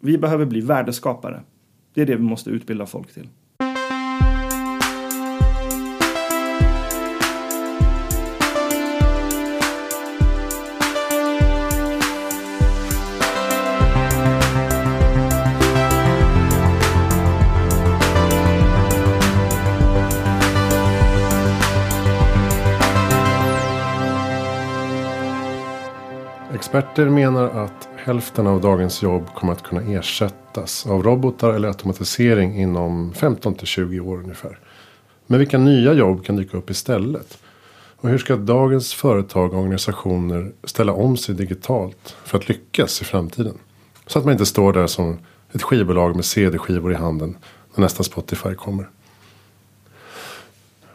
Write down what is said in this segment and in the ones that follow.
Vi behöver bli värdeskapare. Det är det vi måste utbilda folk till. Experter menar att hälften av dagens jobb kommer att kunna ersättas av robotar eller automatisering inom 15 till 20 år ungefär. Men vilka nya jobb kan dyka upp istället? Och hur ska dagens företag och organisationer ställa om sig digitalt för att lyckas i framtiden? Så att man inte står där som ett skivbolag med CD-skivor i handen när nästa Spotify kommer.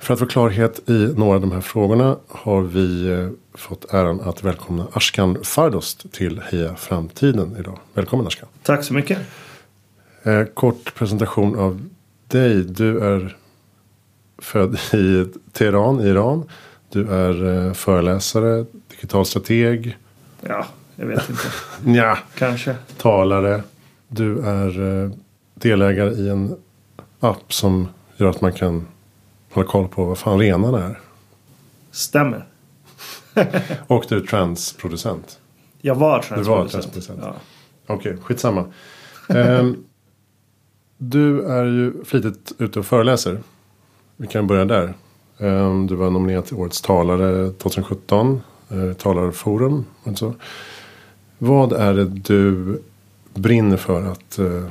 För att få klarhet i några av de här frågorna har vi eh, fått äran att välkomna Ashkan Fardost till Heja Framtiden idag. Välkommen Ashkan. Tack så mycket. Eh, kort presentation av dig. Du är född i Teheran, Iran. Du är eh, föreläsare, digital strateg. Ja, jag vet inte. ja, Kanske. talare. Du är delägare i en app som gör att man kan hålla koll på vad fan renarna är. Stämmer. Och du är transproducent. Jag var Du var transproducent. transproducent. Ja. Okej, skitsamma. Ehm, du är ju flitigt ute och föreläser. Vi kan börja där. Ehm, du var nominerad till Årets talare 2017. Uh, talarforum. Och så. Vad är det du brinner för att uh,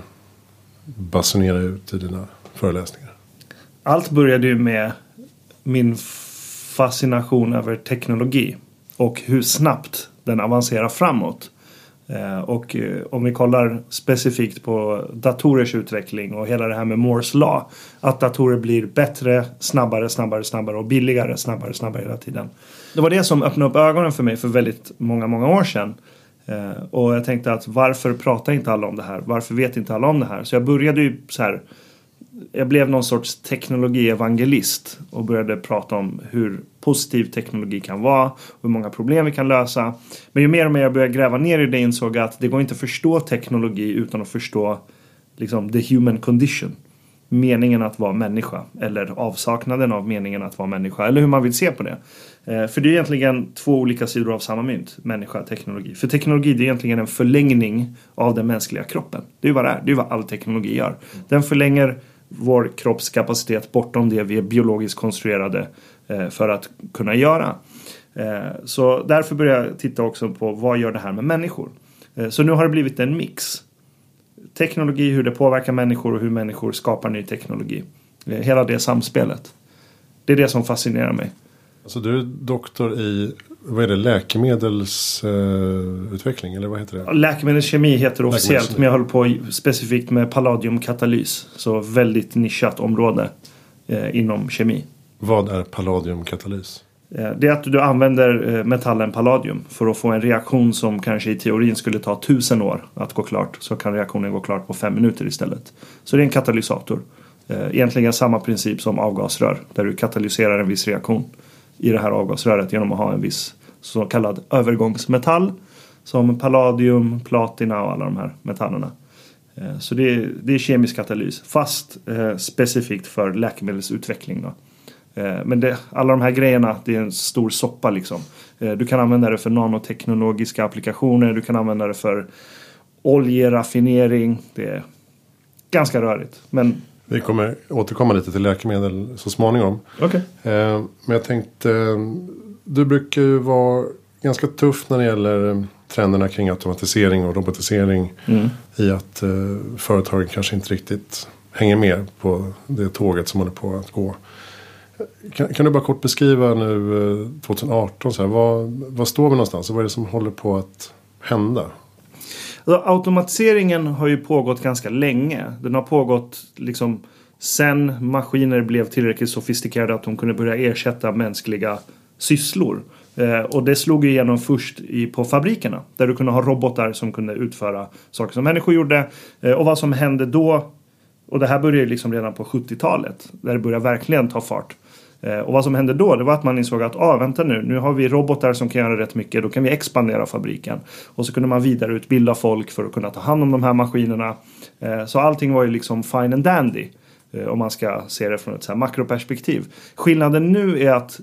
basunera ut i dina föreläsningar? Allt började ju med min fascination över teknologi. Och hur snabbt den avancerar framåt. Eh, och eh, om vi kollar specifikt på datorers utveckling och hela det här med Moores law. Att datorer blir bättre, snabbare, snabbare, snabbare och billigare, snabbare, snabbare hela tiden. Det var det som öppnade upp ögonen för mig för väldigt många, många år sedan. Eh, och jag tänkte att varför pratar inte alla om det här? Varför vet inte alla om det här? Så jag började ju så här jag blev någon sorts teknologievangelist och började prata om hur positiv teknologi kan vara och hur många problem vi kan lösa. Men ju mer och mer jag började gräva ner i det insåg jag att det går inte att förstå teknologi utan att förstå liksom, the human condition. Meningen att vara människa eller avsaknaden av meningen att vara människa eller hur man vill se på det. Eh, för det är egentligen två olika sidor av samma mynt, människa och teknologi. För teknologi det är egentligen en förlängning av den mänskliga kroppen. Det är ju vad det är, det är vad all teknologi gör. Den förlänger vår kroppskapacitet bortom det vi är biologiskt konstruerade eh, för att kunna göra. Eh, så därför börjar jag titta också på vad gör det här med människor. Eh, så nu har det blivit en mix. Teknologi, hur det påverkar människor och hur människor skapar ny teknologi. Hela det samspelet. Det är det som fascinerar mig. Alltså du är doktor i vad är det, läkemedelsutveckling utveckling, eller vad heter det? Läkemedelskemi heter det officiellt men jag håller på specifikt med palladiumkatalys. Så väldigt nischat område eh, inom kemi. Vad är palladiumkatalys? Eh, Det är att du använder eh, metallen palladium för att få en reaktion som kanske i teorin skulle ta tusen år att gå klart. Så kan reaktionen gå klart på fem minuter istället. Så det är en katalysator. Eh, Egentligen samma princip som avgasrör. Där du katalyserar en viss reaktion i det här avgasröret genom att ha en viss så kallad övergångsmetall. Som palladium, platina och alla de här metallerna. Eh, så det är, det är kemisk katalys. Fast eh, specifikt för läkemedelsutveckling. Då. Eh, men det, alla de här grejerna, det är en stor soppa liksom. Du kan använda det för nanoteknologiska applikationer. Du kan använda det för oljeraffinering. Det är ganska rörigt. Men vi kommer återkomma lite till läkemedel så småningom. okej. Eh, men jag tänkte, eh, du brukar ju vara ganska tuff när det gäller eh, trenderna kring automatisering och robotisering. Mm. I att företagen kanske inte riktigt hänger med på det tåget som håller på att gå. Kan, kan du bara kort beskriva nu eh, 2018, så här, vad, vad står vi någonstans? Och vad är det som håller på att hända? Alltså, automatiseringen har ju pågått ganska länge. Den har pågått liksom sen maskiner blev tillräckligt sofistikerade att de kunde börja ersätta mänskliga sysslor. Eh, och det slog ju igenom först i, på fabrikerna. Där du kunde ha robotar som kunde utföra saker som människor gjorde. Eh, och vad som hände då. Och det här började ju liksom redan på 70-talet. Där det började verkligen ta fart. Eh, och vad som hände då det var att man insåg att ah, vänta nu, nu har vi robotar som kan göra rätt mycket. Då kan vi expandera fabriken. Och så kunde man vidareutbilda folk för att kunna ta hand om de här maskinerna. Eh, så allting var ju liksom fine and dandy. Eh, om man ska se det från ett så här makroperspektiv. Skillnaden nu är att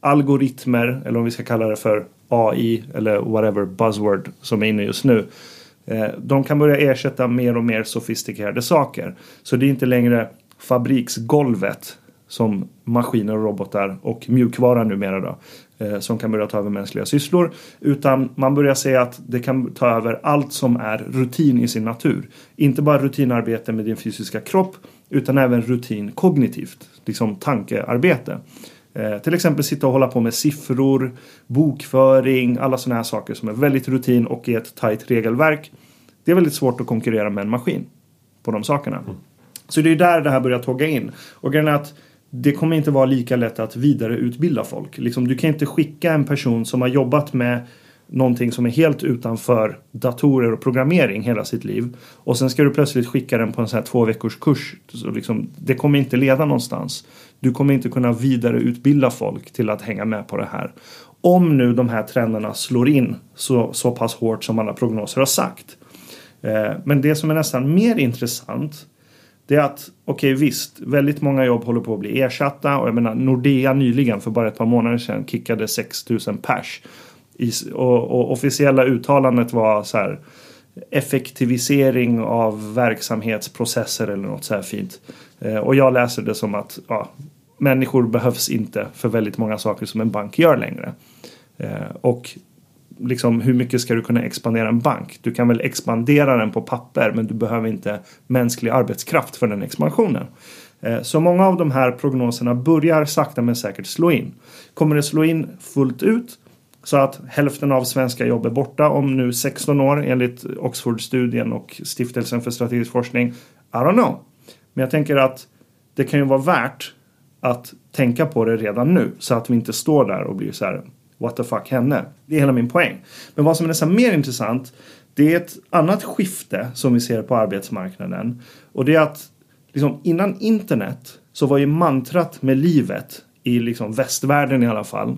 algoritmer, eller om vi ska kalla det för AI eller whatever buzzword som är inne just nu. De kan börja ersätta mer och mer sofistikerade saker. Så det är inte längre fabriksgolvet som maskiner och robotar och mjukvara numera då, eh, som kan börja ta över mänskliga sysslor. Utan man börjar säga att det kan ta över allt som är rutin i sin natur. Inte bara rutinarbete med din fysiska kropp utan även rutin kognitivt, liksom tankearbete. Eh, till exempel sitta och hålla på med siffror, bokföring, alla sådana här saker som är väldigt rutin och i ett tajt regelverk. Det är väldigt svårt att konkurrera med en maskin på de sakerna. Mm. Så det är där det här börjar tåga in. Och grejen är att det kommer inte vara lika lätt att vidareutbilda folk. Liksom, du kan inte skicka en person som har jobbat med någonting som är helt utanför datorer och programmering hela sitt liv. Och sen ska du plötsligt skicka den på en sån här två veckors kurs. Så liksom, det kommer inte leda någonstans. Du kommer inte kunna vidareutbilda folk till att hänga med på det här. Om nu de här trenderna slår in så, så pass hårt som alla prognoser har sagt. Eh, men det som är nästan mer intressant det är att, okej okay, visst, väldigt många jobb håller på att bli ersatta och jag menar Nordea nyligen för bara ett par månader sedan kickade 6000 pers. I, och, och officiella uttalandet var så här effektivisering av verksamhetsprocesser eller något så här fint. Eh, och jag läser det som att ja, människor behövs inte för väldigt många saker som en bank gör längre. Eh, och liksom, hur mycket ska du kunna expandera en bank? Du kan väl expandera den på papper men du behöver inte mänsklig arbetskraft för den expansionen. Eh, så många av de här prognoserna börjar sakta men säkert slå in. Kommer det slå in fullt ut så att hälften av svenska jobb är borta om nu 16 år enligt Oxford-studien och Stiftelsen för strategisk forskning? I don't know. Men jag tänker att det kan ju vara värt att tänka på det redan nu så att vi inte står där och blir så här what the fuck henne? Det är hela min poäng. Men vad som är nästan mer intressant det är ett annat skifte som vi ser på arbetsmarknaden. Och det är att liksom, innan internet så var ju mantrat med livet i liksom västvärlden i alla fall.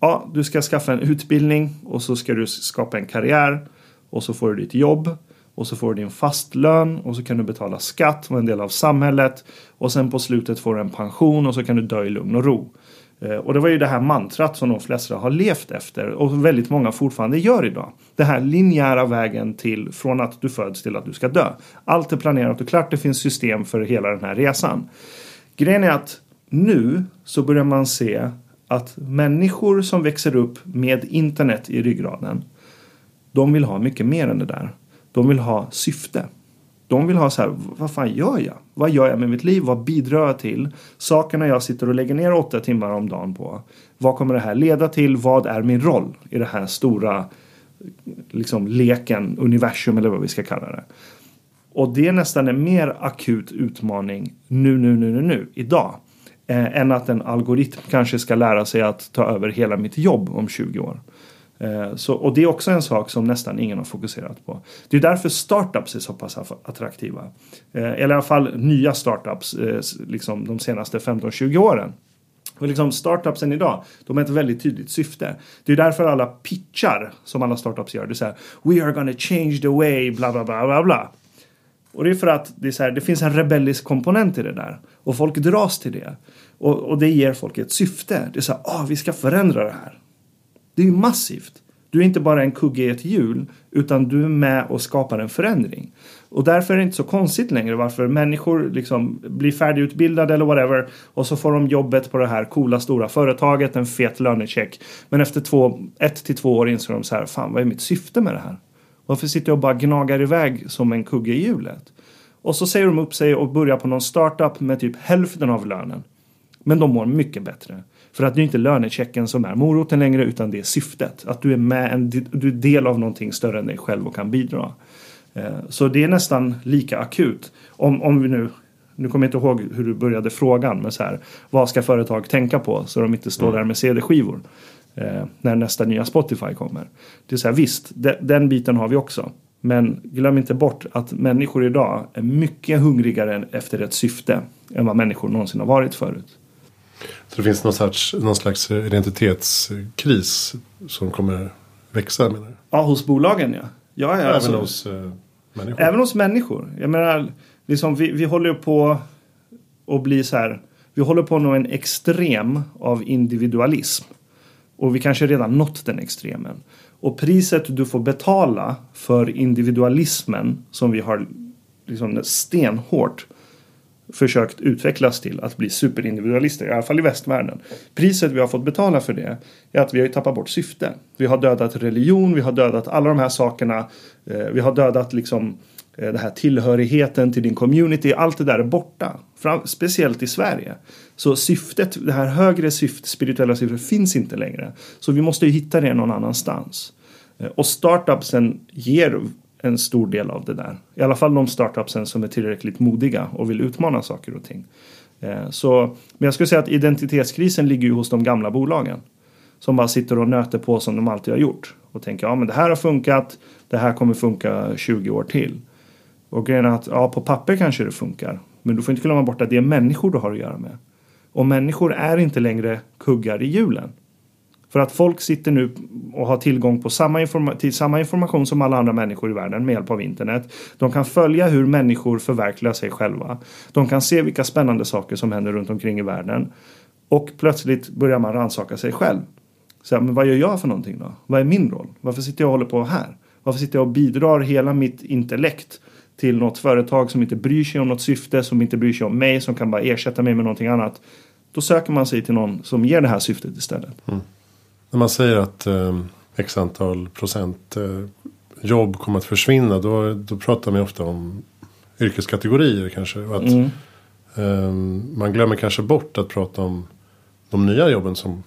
Ja, du ska skaffa en utbildning och så ska du skapa en karriär och så får du ditt jobb och så får du din fast lön och så kan du betala skatt och en del av samhället och sen på slutet får du en pension och så kan du dö i lugn och ro. Eh, och det var ju det här mantrat som de flesta har levt efter och väldigt många fortfarande gör idag. Den här linjära vägen till från att du föds till att du ska dö. Allt är planerat och klart. Det finns system för hela den här resan. Grejen är att nu så börjar man se att människor som växer upp med internet i ryggraden de vill ha mycket mer än det där. De vill ha syfte. De vill ha så här, vad fan gör jag? Vad gör jag med mitt liv? Vad bidrar jag till? Sakerna jag sitter och lägger ner åtta timmar om dagen på. Vad kommer det här leda till? Vad är min roll i det här stora liksom leken, universum eller vad vi ska kalla det. Och det är nästan en mer akut utmaning nu, nu, nu, nu, nu, idag. Eh, än att en algoritm kanske ska lära sig att ta över hela mitt jobb om 20 år. Eh, så, och det är också en sak som nästan ingen har fokuserat på. Det är därför startups är så pass attraktiva. Eh, eller i alla fall nya startups eh, liksom de senaste 15-20 åren. Och liksom startupsen idag, de har ett väldigt tydligt syfte. Det är därför alla pitchar som alla startups gör. Det är så här, We are gonna change the way, bla bla bla bla bla. Och det är för att det, är så här, det finns en rebellisk komponent i det där. Och folk dras till det. Och, och det ger folk ett syfte. Det är så här, ah, vi ska förändra det här. Det är ju massivt. Du är inte bara en kugge i ett hjul utan du är med och skapar en förändring. Och därför är det inte så konstigt längre varför människor liksom blir färdigutbildade eller whatever och så får de jobbet på det här coola stora företaget, en fet lönecheck. Men efter två, ett till två år inser de så här, fan vad är mitt syfte med det här? Varför sitter jag och bara gnagar iväg som en kugge i hjulet? Och så säger de upp sig och börjar på någon startup med typ hälften av lönen. Men de mår mycket bättre. För att det är inte lönechecken som är moroten längre utan det är syftet. Att du är med en, du är del av någonting större än dig själv och kan bidra. Eh, så det är nästan lika akut. Om, om vi nu, nu kommer jag inte ihåg hur du började frågan, men så här, vad ska företag tänka på så de inte står mm. där med CD-skivor eh, när nästa nya Spotify kommer. Det är så här, visst, de, den biten har vi också. Men glöm inte bort att människor idag är mycket hungrigare efter ett syfte än vad människor någonsin har varit förut. Så det finns någon slags, någon slags identitetskris som kommer växa menar du? Ja, hos bolagen ja. ja, ja Även alltså, hos eh, människor? Även hos människor. Jag menar, liksom, vi, vi håller på att bli så här. Vi håller på att nå en extrem av individualism. Och vi kanske redan nått den extremen. Och priset du får betala för individualismen som vi har liksom stenhårt försökt utvecklas till att bli superindividualister, i alla fall i västvärlden. Priset vi har fått betala för det är att vi har tappat bort syfte. Vi har dödat religion, vi har dödat alla de här sakerna. Eh, vi har dödat liksom eh, den här tillhörigheten till din community. Allt det där är borta. Fram, speciellt i Sverige. Så syftet, det här högre syftet, spirituella syftet finns inte längre. Så vi måste ju hitta det någon annanstans. Eh, och startupsen ger en stor del av det där. I alla fall de startupsen som är tillräckligt modiga och vill utmana saker och ting. Eh, så, men jag skulle säga att identitetskrisen ligger ju hos de gamla bolagen. Som bara sitter och nöter på som de alltid har gjort. Och tänker ja men det här har funkat. Det här kommer funka 20 år till. Och grejen är att ja på papper kanske det funkar. Men du får inte glömma bort att det är människor du har att göra med. Och människor är inte längre kuggar i hjulen. För att folk sitter nu och har tillgång på samma, till samma information som alla andra människor i världen med hjälp av internet. De kan följa hur människor förverkligar sig själva. De kan se vilka spännande saker som händer runt omkring i världen. Och plötsligt börjar man rannsaka sig själv. Så, men vad gör jag för någonting då? Vad är min roll? Varför sitter jag och håller på här? Varför sitter jag och bidrar hela mitt intellekt till något företag som inte bryr sig om något syfte, som inte bryr sig om mig, som kan bara ersätta mig med någonting annat. Då söker man sig till någon som ger det här syftet istället. Mm. När man säger att eh, x antal procent eh, jobb kommer att försvinna. Då, då pratar man ofta om yrkeskategorier kanske. Att, mm. eh, man glömmer kanske bort att prata om de nya jobben som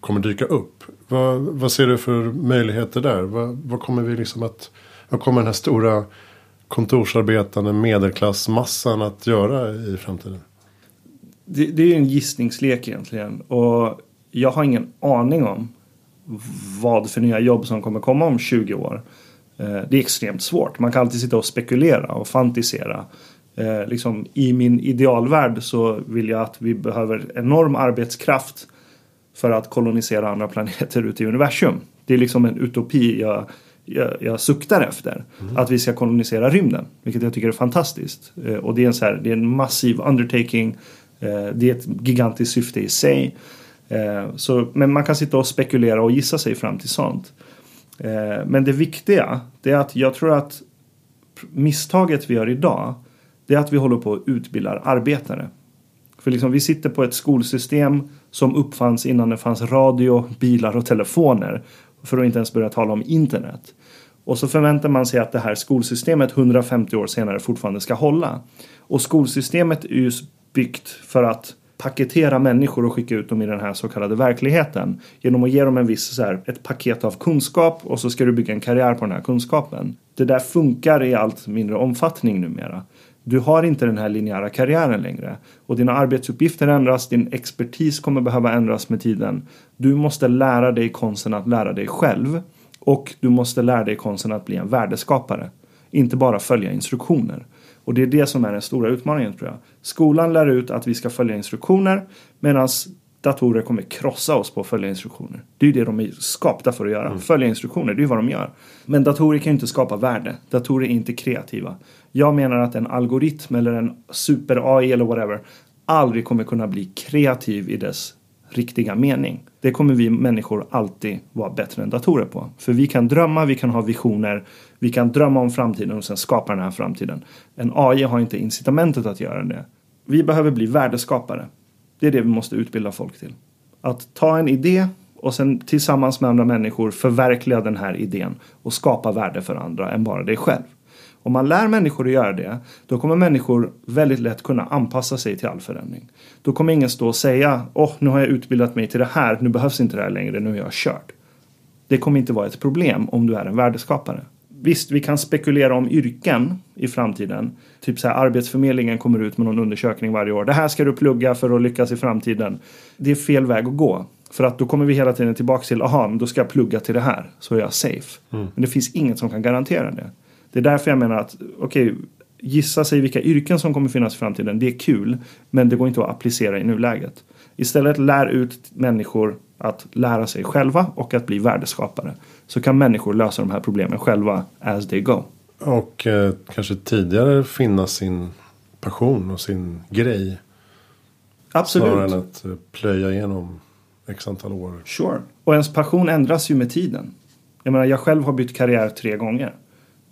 kommer dyka upp. Vad, vad ser du för möjligheter där? Vad, vad, kommer vi liksom att, vad kommer den här stora kontorsarbetande medelklassmassan att göra i framtiden? Det, det är en gissningslek egentligen. Och jag har ingen aning om vad för nya jobb som kommer komma om 20 år. Eh, det är extremt svårt. Man kan alltid sitta och spekulera och fantisera. Eh, liksom, I min idealvärld så vill jag att vi behöver enorm arbetskraft för att kolonisera andra planeter ute i universum. Det är liksom en utopi jag, jag, jag suktar efter. Mm. Att vi ska kolonisera rymden. Vilket jag tycker är fantastiskt. Eh, och det är en, så här, det är en massiv undertaking. Det är ett gigantiskt syfte i sig. Eh, så, men man kan sitta och spekulera och gissa sig fram till sånt. Eh, men det viktiga det är att jag tror att misstaget vi gör idag det är att vi håller på att utbilda arbetare. För liksom, vi sitter på ett skolsystem som uppfanns innan det fanns radio, bilar och telefoner. För att inte ens börja tala om internet. Och så förväntar man sig att det här skolsystemet 150 år senare fortfarande ska hålla. Och skolsystemet är ju byggt för att paketera människor och skicka ut dem i den här så kallade verkligheten. Genom att ge dem en viss, så här, ett paket av kunskap och så ska du bygga en karriär på den här kunskapen. Det där funkar i allt mindre omfattning numera. Du har inte den här linjära karriären längre. Och dina arbetsuppgifter ändras, din expertis kommer behöva ändras med tiden. Du måste lära dig konsten att lära dig själv. Och du måste lära dig konsten att bli en värdeskapare. Inte bara följa instruktioner. Och det är det som är den stora utmaningen tror jag. Skolan lär ut att vi ska följa instruktioner medan datorer kommer krossa oss på att följa instruktioner. Det är ju det de är skapta för att göra. Mm. Följa instruktioner, det är ju vad de gör. Men datorer kan ju inte skapa värde. Datorer är inte kreativa. Jag menar att en algoritm eller en super-AI eller whatever aldrig kommer kunna bli kreativ i dess riktiga mening. Det kommer vi människor alltid vara bättre än datorer på. För vi kan drömma, vi kan ha visioner, vi kan drömma om framtiden och sen skapa den här framtiden. En AI har inte incitamentet att göra det. Vi behöver bli värdeskapare. Det är det vi måste utbilda folk till. Att ta en idé och sen tillsammans med andra människor förverkliga den här idén och skapa värde för andra än bara dig själv. Om man lär människor att göra det, då kommer människor väldigt lätt kunna anpassa sig till all förändring. Då kommer ingen stå och säga, åh, oh, nu har jag utbildat mig till det här, nu behövs inte det här längre, nu är jag kört. Det kommer inte vara ett problem om du är en värdeskapare. Visst, vi kan spekulera om yrken i framtiden. Typ så här, Arbetsförmedlingen kommer ut med någon undersökning varje år. Det här ska du plugga för att lyckas i framtiden. Det är fel väg att gå. För att då kommer vi hela tiden tillbaka till, aha, då ska jag plugga till det här. Så är jag safe. Mm. Men det finns inget som kan garantera det. Det är därför jag menar att, okej, okay, gissa sig vilka yrken som kommer finnas i framtiden. Det är kul, men det går inte att applicera i nuläget. Istället lär ut människor att lära sig själva och att bli värdeskapare. Så kan människor lösa de här problemen själva as they go. Och eh, kanske tidigare finna sin passion och sin grej. Absolut. Snarare än att eh, plöja igenom x antal år. Sure. Och ens passion ändras ju med tiden. Jag menar, jag själv har bytt karriär tre gånger.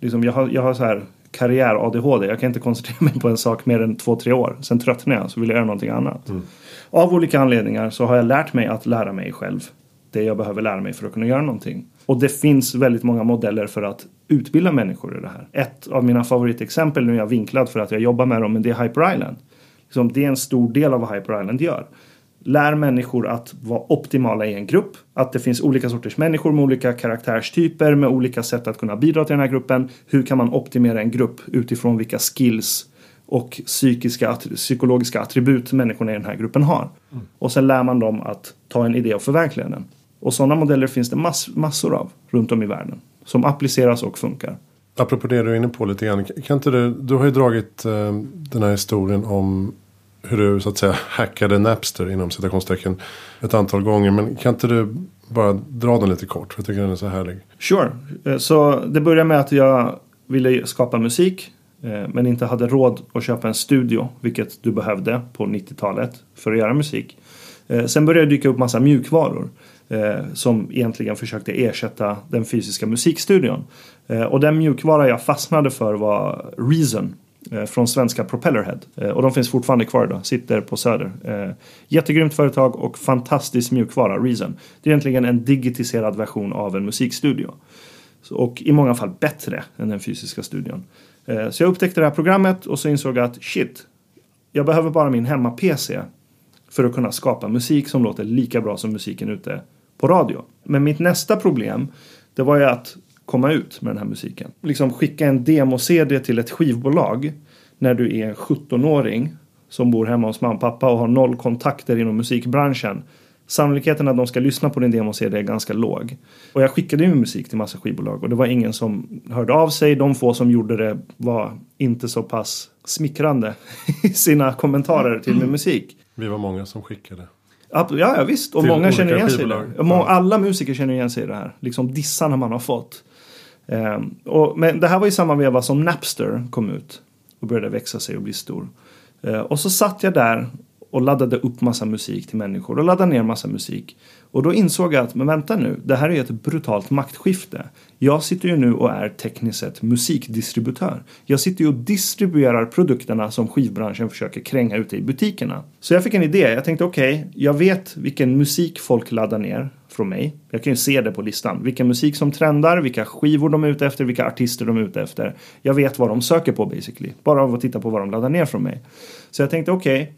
Liksom, jag har, jag har så här karriär-ADHD. Jag kan inte koncentrera mig på en sak mer än två, tre år. Sen tröttnar jag så vill jag göra någonting annat. Mm. Av olika anledningar så har jag lärt mig att lära mig själv. Det jag behöver lära mig för att kunna göra någonting. Och det finns väldigt många modeller för att utbilda människor i det här. Ett av mina favoritexempel, nu är jag vinklad för att jag jobbar med dem, men det är Hyper Island. Liksom, det är en stor del av vad Hyper Island gör lär människor att vara optimala i en grupp. Att det finns olika sorters människor med olika karaktärstyper med olika sätt att kunna bidra till den här gruppen. Hur kan man optimera en grupp utifrån vilka skills och psykiska, psykologiska attribut människorna i den här gruppen har. Mm. Och sen lär man dem att ta en idé och förverkliga den. Och sådana modeller finns det mass, massor av runt om i världen. Som appliceras och funkar. Apropå det du är inne på lite grann. Kan inte du, du har ju dragit eh, den här historien om hur du så att säga hackade Napster inom citationstecken ett antal gånger. Men kan inte du bara dra den lite kort? Jag tycker den är så härlig. Sure. Eh, så det började med att jag ville skapa musik. Eh, men inte hade råd att köpa en studio. Vilket du behövde på 90-talet för att göra musik. Eh, sen började det dyka upp massa mjukvaror. Som egentligen försökte ersätta den fysiska musikstudion. Och den mjukvara jag fastnade för var Reason Eh, från svenska Propellerhead. Eh, och de finns fortfarande kvar idag, sitter på Söder. Eh, jättegrymt företag och fantastisk mjukvara, Reason. Det är egentligen en digitiserad version av en musikstudio. Och i många fall bättre än den fysiska studion. Så jag upptäckte det här programmet och så insåg jag att shit, jag behöver bara min hemma-PC för att kunna skapa musik som låter lika bra som musiken ute på radio. Men mitt nästa problem det var ju att komma ut med den här musiken. Liksom skicka en demo-CD till ett skivbolag när du är en 17-åring som bor hemma hos mamma och pappa och har noll kontakter inom musikbranschen. Sannolikheten att de ska lyssna på din demo-CD är ganska låg. Och jag skickade ju musik till massa skivbolag och det var ingen som hörde av sig. De få som gjorde det var inte så pass smickrande i sina kommentarer till min musik. Vi var många som skickade. Ja, ja visst. Och många känner igen sig i det. Alla musiker känner igen sig i det här. Liksom dissarna man har fått. Um, och, men det här var ju samma veva som Napster kom ut och började växa sig och bli stor. Uh, och så satt jag där och laddade upp massa musik till människor och laddade ner massa musik. Och då insåg jag att, men vänta nu, det här är ju ett brutalt maktskifte. Jag sitter ju nu och är tekniskt sett musikdistributör. Jag sitter ju och distribuerar produkterna som skivbranschen försöker kränga ute i butikerna. Så jag fick en idé. Jag tänkte okej, okay, jag vet vilken musik folk laddar ner från mig. Jag kan ju se det på listan. Vilken musik som trendar, vilka skivor de är ute efter, vilka artister de är ute efter. Jag vet vad de söker på basically. Bara av att titta på vad de laddar ner från mig. Så jag tänkte okej, okay,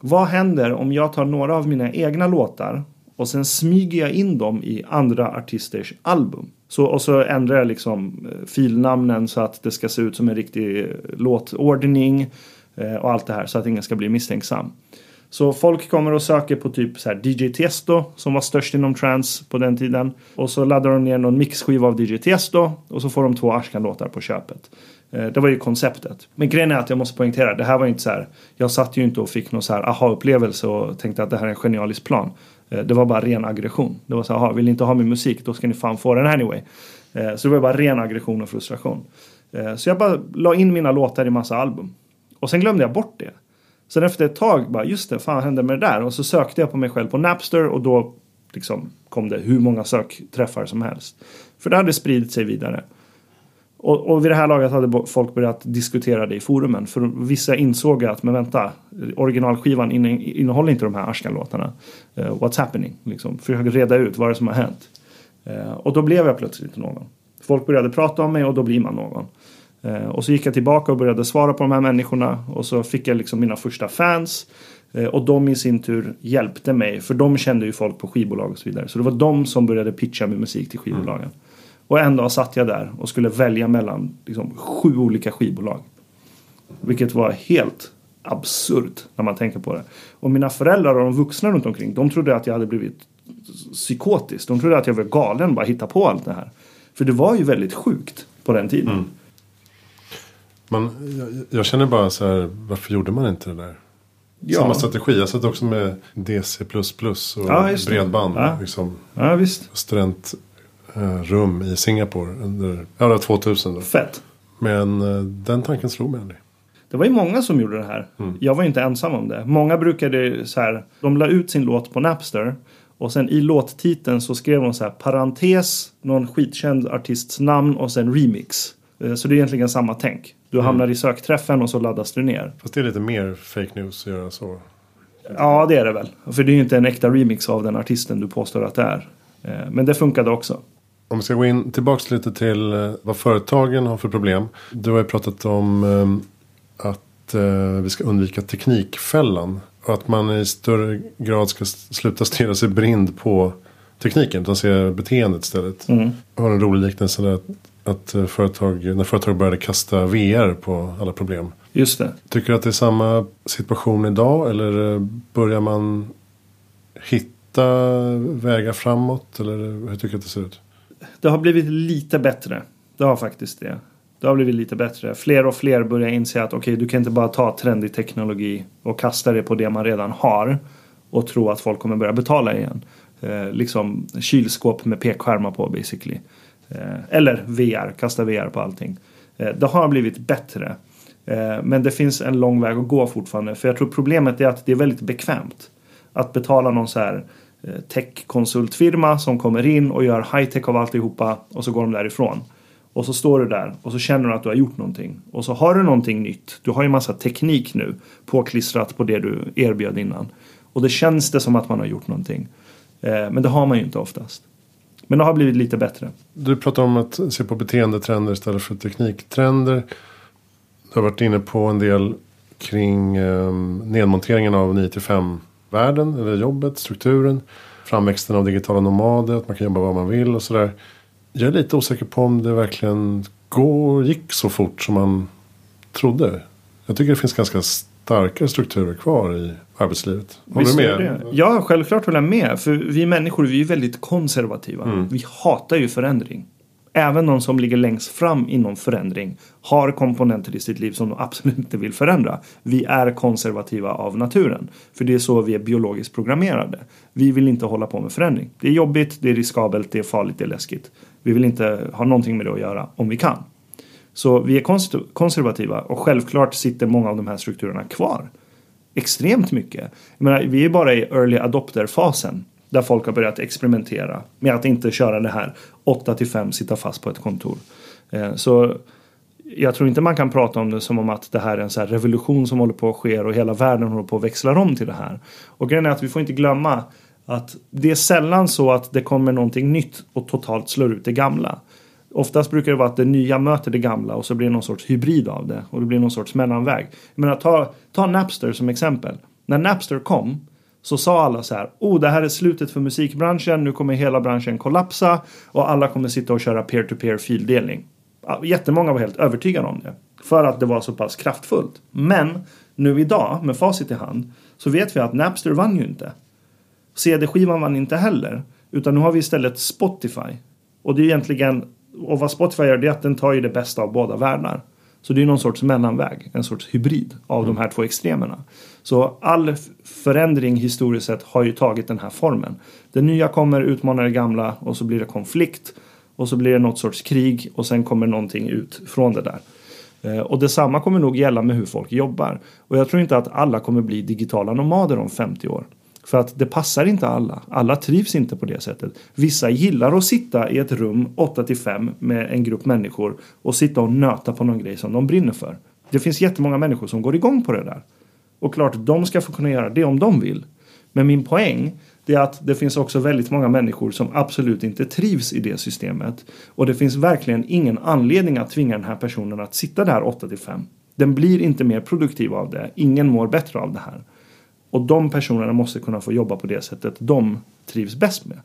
vad händer om jag tar några av mina egna låtar och sen smyger jag in dem i andra artisters album. Så, och så ändrar jag liksom eh, filnamnen så att det ska se ut som en riktig eh, låtordning eh, och allt det här så att ingen ska bli misstänksam. Så folk kommer och söker på typ så här DJ Tiesto som var störst inom trance på den tiden. Och så laddar de ner någon mixskiva av DJ Tiesto och så får de två Ashkan-låtar på köpet. Eh, det var ju konceptet. Men grejen är att jag måste poängtera, det här var inte så här. Jag satt ju inte och fick någon så här aha-upplevelse och tänkte att det här är en genialisk plan. Eh, det var bara ren aggression. Det var så här, vill ni inte ha min musik då ska ni fan få den anyway. Eh, så det var bara ren aggression och frustration. Så jag bara la in mina låtar i massa album. Och sen glömde jag bort det. Sen efter ett tag bara, just det, fan hände med det där? Och så sökte jag på mig själv på Napster och då liksom kom det hur många sökträffar som helst. För det hade spridit sig vidare. Och, och vid det här laget hade folk börjat diskutera det i forumen. För vissa insåg att, men vänta, originalskivan innehåller inte de här Ashkan-låtarna. Uh, what's happening? Liksom, försöker reda ut vad det är som har hänt. Uh, och då blev jag plötsligt någon. Folk började prata om mig och då blir man någon. Uh, och så gick jag tillbaka och började svara på de här människorna. Och så fick jag liksom mina första fans. Och de i sin tur hjälpte mig. För de kände ju folk på skivbolag och så vidare. Så det var de som började pitcha min musik till skivbolagen. Mm. Och en dag satt jag där och skulle välja mellan liksom, sju olika skivbolag. Vilket var helt absurt när man tänker på det. Och mina föräldrar och de vuxna runt omkring de trodde att jag hade blivit psykotisk. De trodde att jag var galen bara hitta på allt det här. För det var ju väldigt sjukt på den tiden. Mm. Man, jag, jag, känner bara så här, varför gjorde man inte det där? Ja. Samma strategi. Jag satt också med DC++ och Ja, bredband. Ja. Liksom, Ja, visst. studentrum i Singapore under ja, det var 2000. Då. Fett. Men eh, den tanken slog mig aldrig. Det var ju många som gjorde det här. Jag var inte ensam om det. Många brukade så här. De la ut sin låt på Napster. Och sen i låttiteln så skrev de så här parentes, någon skitkänd artists namn och sen remix. Eh, Så det är egentligen samma tänk. Du hamnar i sökträffen och så laddas du ner. Fast det är lite mer fake news att göra så. Ja, det är det väl. För det är ju inte en äkta remix av den artisten du påstår att det är. Eh, Men det funkade också. Om vi ska gå in tillbaks lite till eh, vad företagen har för problem. Du har ju pratat om att vi ska undvika teknikfällan. Och att man i större grad ska sluta stirra sig blind på tekniken. Utan se beteendet istället. Mm. Jag har en rolig liknelse där. Att, eh, företag, när företag började kasta VR på alla problem. Just det. Tycker du att det är samma situation idag? Eller eh, börjar man hitta vägar framåt? Eller hur tycker du att det ser ut? Det har blivit lite bättre. Det har faktiskt det. Det har blivit lite bättre. Fler och fler börjar inse att okej, du kan inte bara ta trendig teknologi och kasta det på det man redan har och tro att folk kommer börja betala igen. Eh, liksom kylskåp med pekskärmar på basically. Eh, eller VR, kasta VR på allting. Eh, det har blivit bättre. Eh, men det finns en lång väg att gå fortfarande. För jag tror problemet är att det är väldigt bekvämt. Att betala någon så här techkonsultfirma som kommer in och gör high-tech av alltihopa och så går de därifrån. Och så står du där och så känner du att du har gjort någonting. Och så har du någonting nytt. Du har ju massa teknik nu påklistrat på det du erbjöd innan. Och det känns det som att man har gjort någonting. Men det har man ju inte oftast. Men det har blivit lite bättre. Du pratar om att se på beteendetrender istället för tekniktrender. Du har varit inne på en del kring eh, nedmonteringen av 9 5 världen eller jobbet, strukturen. Framväxten av digitala nomader, att man kan jobba var man vill och sådär. Jag är lite osäker på om det verkligen går, gick så fort som man trodde. Jag tycker det finns ganska starka strukturer kvar i arbetslivet. Håller du med? Ja, självklart håller jag med. För vi människor vi är väldigt konservativa. Vi hatar ju förändring. Även de som ligger längst fram inom förändring har komponenter i sitt liv som de absolut inte vill förändra. Vi är konservativa av naturen. För det är så vi är biologiskt programmerade. Vi vill inte hålla på med förändring. Det är jobbigt, det är riskabelt, det är farligt, det är läskigt. Vi vill inte ha någonting med det att göra om vi kan. Så vi är konservativa och självklart sitter många av de här strukturerna kvar extremt mycket. Jag menar, vi är bara i early adopter-fasen. Där folk har börjat experimentera med att inte köra det här 8 till 5 sitta fast på ett kontor. Eh, så jag tror inte man kan prata om det som om att det här är en så här revolution som håller på att ske och hela världen håller på att växla om till det här. Och grejen är att vi får inte glömma att det är sällan så att det kommer någonting nytt och totalt slår ut det gamla. Oftast brukar det vara att det nya möter det gamla och så blir det någon sorts hybrid av det. Och det blir någon sorts mellanväg. Jag menar, ta, ta Napster som exempel. När Napster kom så sa alla så här. Oh, det här är slutet för musikbranschen. Nu kommer hela branschen kollapsa. Och alla kommer sitta och köra peer-to-peer fildelning. Jättemånga var helt övertygade om det. För att det var så pass kraftfullt. Men nu idag, med facit i hand, så vet vi att Napster vann ju inte. CD-skivan vann inte heller. Utan nu har vi istället Spotify. Och det är egentligen, och vad Spotify gör det är att den tar ju det bästa av båda världar. Så det är någon sorts mellanväg, en sorts hybrid av de här två extremerna. Så all förändring historiskt sett har ju tagit den här formen. Det nya kommer, utmanar det gamla och så blir det konflikt. Och så blir det något sorts krig och sen kommer någonting ut från det där. Eh, och detsamma kommer nog gälla med hur folk jobbar. Och jag tror inte att alla kommer bli digitala nomader om 50 år. För att det passar inte alla. Alla trivs inte på det sättet. Vissa gillar att sitta i ett rum 8 till 5 med en grupp människor och sitta och nöta på någon grej som de brinner för. Det finns jättemånga människor som går igång på det där. Och klart, de ska få kunna göra det om de vill. Men min poäng det är att det finns också väldigt många människor som absolut inte trivs i det systemet. Och det finns verkligen ingen anledning att tvinga den här personen att sitta där 8 till 5. Den blir inte mer produktiv av det. Ingen mår bättre av det här. Och de personerna måste kunna få jobba på det sättet de trivs bäst med.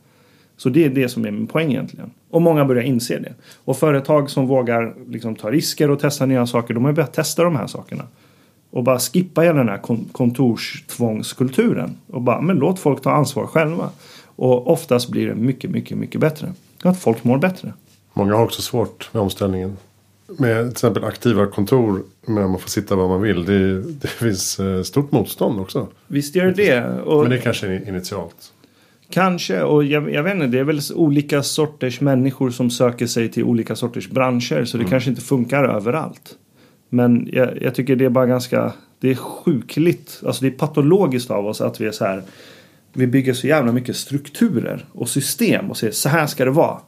Så det är det som är min poäng egentligen. Och många börjar inse det. Och företag som vågar liksom ta risker och testa nya saker, de har ju börjat testa de här sakerna. Och bara skippa hela den här kontorstvångskulturen. Och bara, men låt folk ta ansvar själva. Och oftast blir det mycket, mycket, mycket bättre. Att folk mår bättre. Många har också svårt med omställningen med till exempel aktiva kontor. Men man får sitta var man vill. Det, det finns eh, stort motstånd också. Visst gör det. Och Men det kanske är initialt. Kanske, och jag, jag vet inte, det är väl olika sorters människor som söker sig till olika sorters branscher. Så det kanske inte funkar överallt. Men jag, jag tycker det är bara ganska, det är sjukligt, alltså det är patologiskt av oss att vi är så här. Vi bygger så jävla mycket strukturer och system och säger så här ska det vara.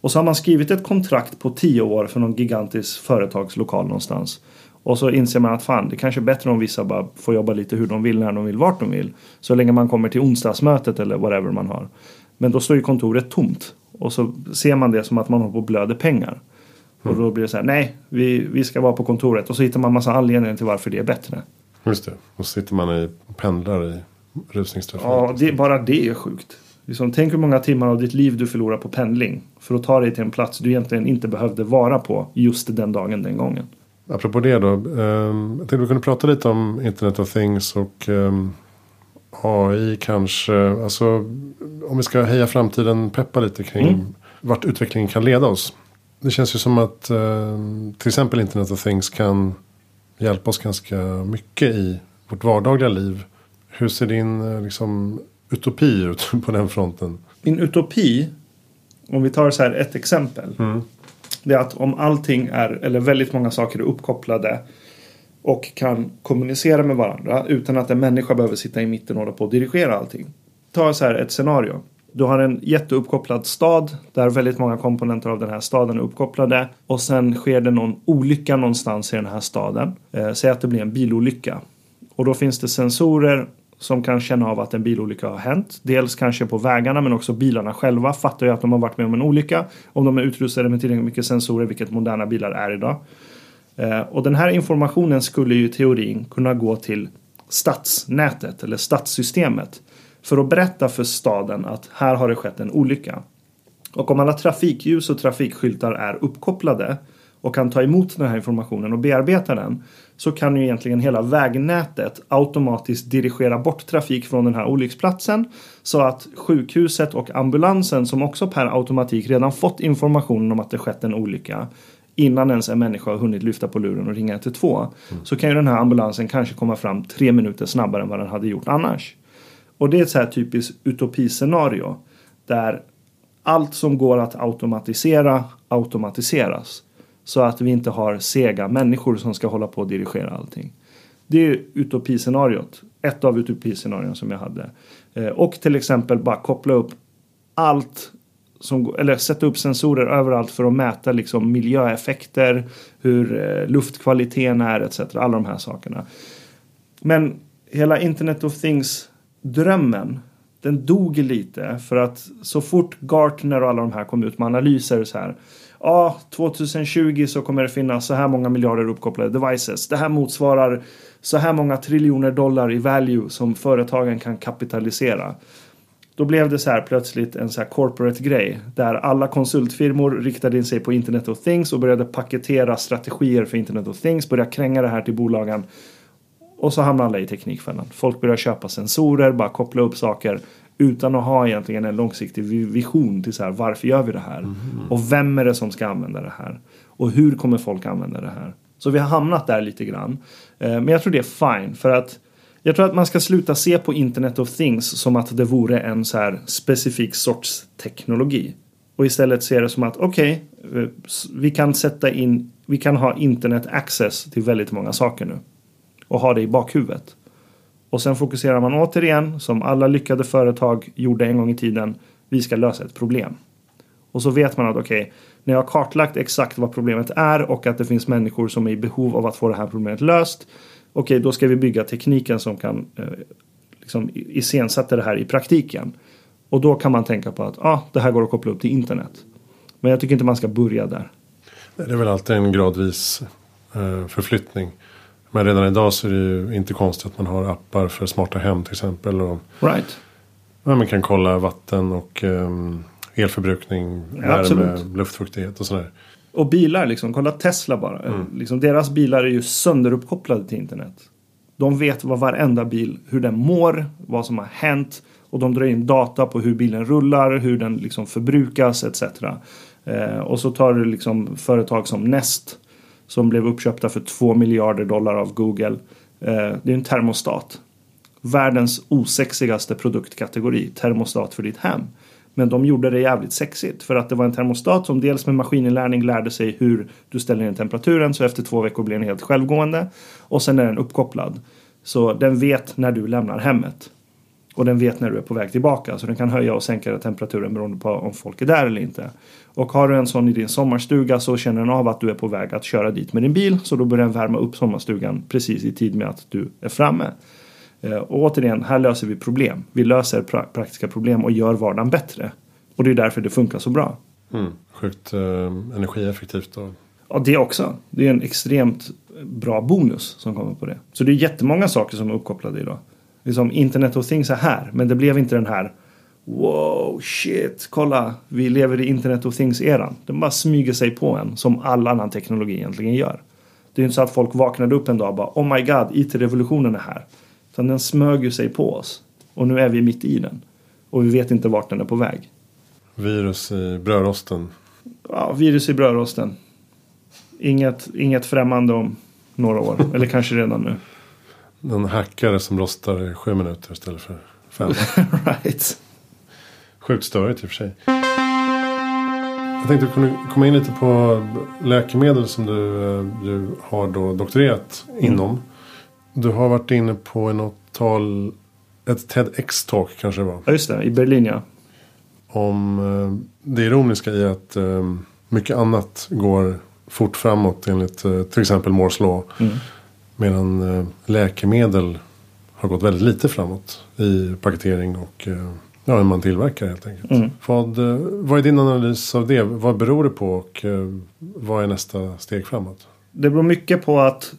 Och så har man skrivit ett kontrakt på tio år för någon gigantisk företagslokal någonstans. Och så inser man att fan, det kanske är bättre om vissa bara får jobba lite hur de vill, när de vill, vart de vill. Så länge man kommer till onsdagsmötet eller whatever man har. Men då står ju kontoret tomt. Och så ser man det som att man håller på och blöder pengar. Och då blir det så här, nej, vi, vi ska vara på kontoret. Och så hittar man massa anledningar till varför det är bättre. Just det. Och så sitter man i, pendlar i rusningstrafik. Ja, det, bara det är sjukt. Liksom, tänk hur många timmar av ditt liv du förlorar på pendling. För att ta dig till en plats du egentligen inte behövde vara på just den dagen, den gången. Apropå det då. Eh, jag tänkte vi kunde prata lite om Internet of Things och eh, AI kanske. Alltså om vi ska heja framtiden, peppa lite kring Mm. vart utvecklingen kan leda oss. Det känns ju som att eh, till exempel Internet of Things kan hjälpa oss ganska mycket i vårt vardagliga liv. Hur ser din eh, liksom, utopi ut på den fronten? Min utopi, om vi tar så här ett exempel. Det är att om allting är, eller väldigt många saker är uppkopplade och kan kommunicera med varandra utan att en människa behöver sitta i mitten och hålla på och dirigera allting. Ta så här ett scenario. Du har en jätteuppkopplad stad där väldigt många komponenter av den här staden är uppkopplade och sen sker det någon olycka någonstans i den här staden. Eh, säg att det blir en bilolycka. Och då finns det sensorer som kan känna av att en bilolycka har hänt. Dels kanske på vägarna men också bilarna själva fattar ju att de har varit med om en olycka. Om de är utrustade med tillräckligt mycket sensorer, vilket moderna bilar är idag. Eh, och den här informationen skulle ju i teorin kunna gå till stadsnätet eller stadssystemet. För att berätta för staden att här har det skett en olycka. Och om alla trafikljus och trafikskyltar är uppkopplade och kan ta emot den här informationen och bearbeta den så kan ju egentligen hela vägnätet automatiskt dirigera bort trafik från den här olycksplatsen så att sjukhuset och ambulansen som också per automatik redan fått informationen om att det skett en olycka innan ens en människa har hunnit lyfta på luren och ringa 112 så kan ju den här ambulansen kanske komma fram tre minuter snabbare än vad den hade gjort annars. Och det är ett så här typiskt utopiscenario där allt som går att automatisera automatiseras. Så att vi inte har sega människor som ska hålla på och dirigera allting. Det är utopiscenariot. Ett av utopiscenarion som jag hade. Eh, och till exempel bara koppla upp allt som, går- eller sätta upp sensorer överallt för att mäta liksom miljöeffekter, hur eh, luftkvaliteten är etc. Alla de här sakerna. Men hela Internet of Things-drömmen den dog lite för att så fort Gartner och alla de här kom ut med analyser så här. Ja, 2020 så kommer det finnas så här många miljarder uppkopplade devices. Det här motsvarar så här många triljoner dollar i value som företagen kan kapitalisera. Då blev det så här plötsligt en så här corporate grej där alla konsultfirmor riktade in sig på Internet of Things och började paketera strategier för Internet of Things, började kränga det här till bolagen. Och så hamnar alla i teknikfällan. Folk börjar köpa sensorer, bara koppla upp saker utan att ha egentligen en långsiktig vi- vision till så här, varför gör vi det här? Och vem är det som ska använda det här? Och hur kommer folk använda det här? Så vi har hamnat där lite grann. Eh, Men jag tror det är fine för att jag tror att man ska sluta se på Internet of Things som att det vore en så här specifik sorts teknologi. Och istället se det som att okej, eh, s- vi kan sätta in, vi kan ha internet access till väldigt många saker nu. Och ha det i bakhuvudet. Och sen fokuserar man återigen, som alla lyckade företag gjorde en gång i tiden, vi ska lösa ett problem. Och så vet man att okej, när jag har kartlagt exakt vad problemet är och att det finns människor som är i behov av att få det här problemet löst. Okej, då ska vi bygga tekniken som kan eh, liksom iscensätta det här i praktiken. Och då kan man tänka på att ah, det här går att koppla upp till internet. Men jag tycker inte man ska börja där. Det är väl alltid en gradvis eh, förflyttning. Men redan idag så är det ju inte konstigt att man har appar för smarta hem till exempel. Och Right. ja, man kan kolla vatten och ehm, elförbrukning, värme, absolut. luftfuktighet och sådär. Och bilar, liksom, kolla Tesla bara. Liksom, deras bilar är ju sönderuppkopplade till internet. De vet vad varenda bil, hur den mår, vad som har hänt. Och de drar in data på hur bilen rullar, hur den liksom förbrukas etc. Eh, och så tar du liksom företag som Nest som blev uppköpta för 2 miljarder dollar av Google. Eh, det är en termostat. Världens osexigaste produktkategori, termostat för ditt hem. Men de gjorde det jävligt sexigt för att det var en termostat som dels med maskininlärning lärde sig hur du ställer in temperaturen så efter två veckor blir den helt självgående. Och sen är den uppkopplad. Så den vet när du lämnar hemmet. Och den vet när du är på väg tillbaka. Så den kan höja och sänka temperaturen beroende på om folk är där eller inte. Och har du en sån i din sommarstuga så känner den av att du är på väg att köra dit med din bil. Så då börjar den värma upp sommarstugan precis i tid med att du är framme. Eh, och återigen, här löser vi problem. Vi löser pra praktiska problem och gör vardagen bättre. Och det är därför det funkar så bra. Mm, sjukt eh, energieffektivt. Då. Ja, det också. Det är en extremt bra bonus som kommer på det. Så det är jättemånga saker som är uppkopplade idag. Liksom Internet of Things är här, men det blev inte den här Wow, shit, kolla, vi lever i Internet of Things-eran. Den bara smyger sig på en, som all annan teknologi egentligen gör. Det är inte så att folk vaknade upp en dag och bara Oh my god, IT-revolutionen är här. Utan den smög ju sig på oss. Och nu är vi mitt i den. Och vi vet inte vart den är på väg. Virus i brödrosten. Ja, virus i brödrosten. Inget, inget främmande om några år. Eller kanske redan nu. En hackare som rostar i sju minuter istället för fem. right. Sjukt störigt i och för sig. Jag tänkte kunna komma in lite på läkemedel som du, eh, du har då doktorerat mm. inom. Du har varit inne på något tal, ett TEDx-talk kanske det var. Ja just det, i Berlin ja. Om eh, det ironiska i att eh, mycket annat går fort framåt enligt till exempel Moores law. Mm. Medan läkemedel har gått väldigt lite framåt i paketering och Ja, hur man tillverkar helt enkelt. Mm. Vad, eh, vad är din analys av det? Vad beror det på och eh, vad är nästa steg framåt? Det beror mycket på att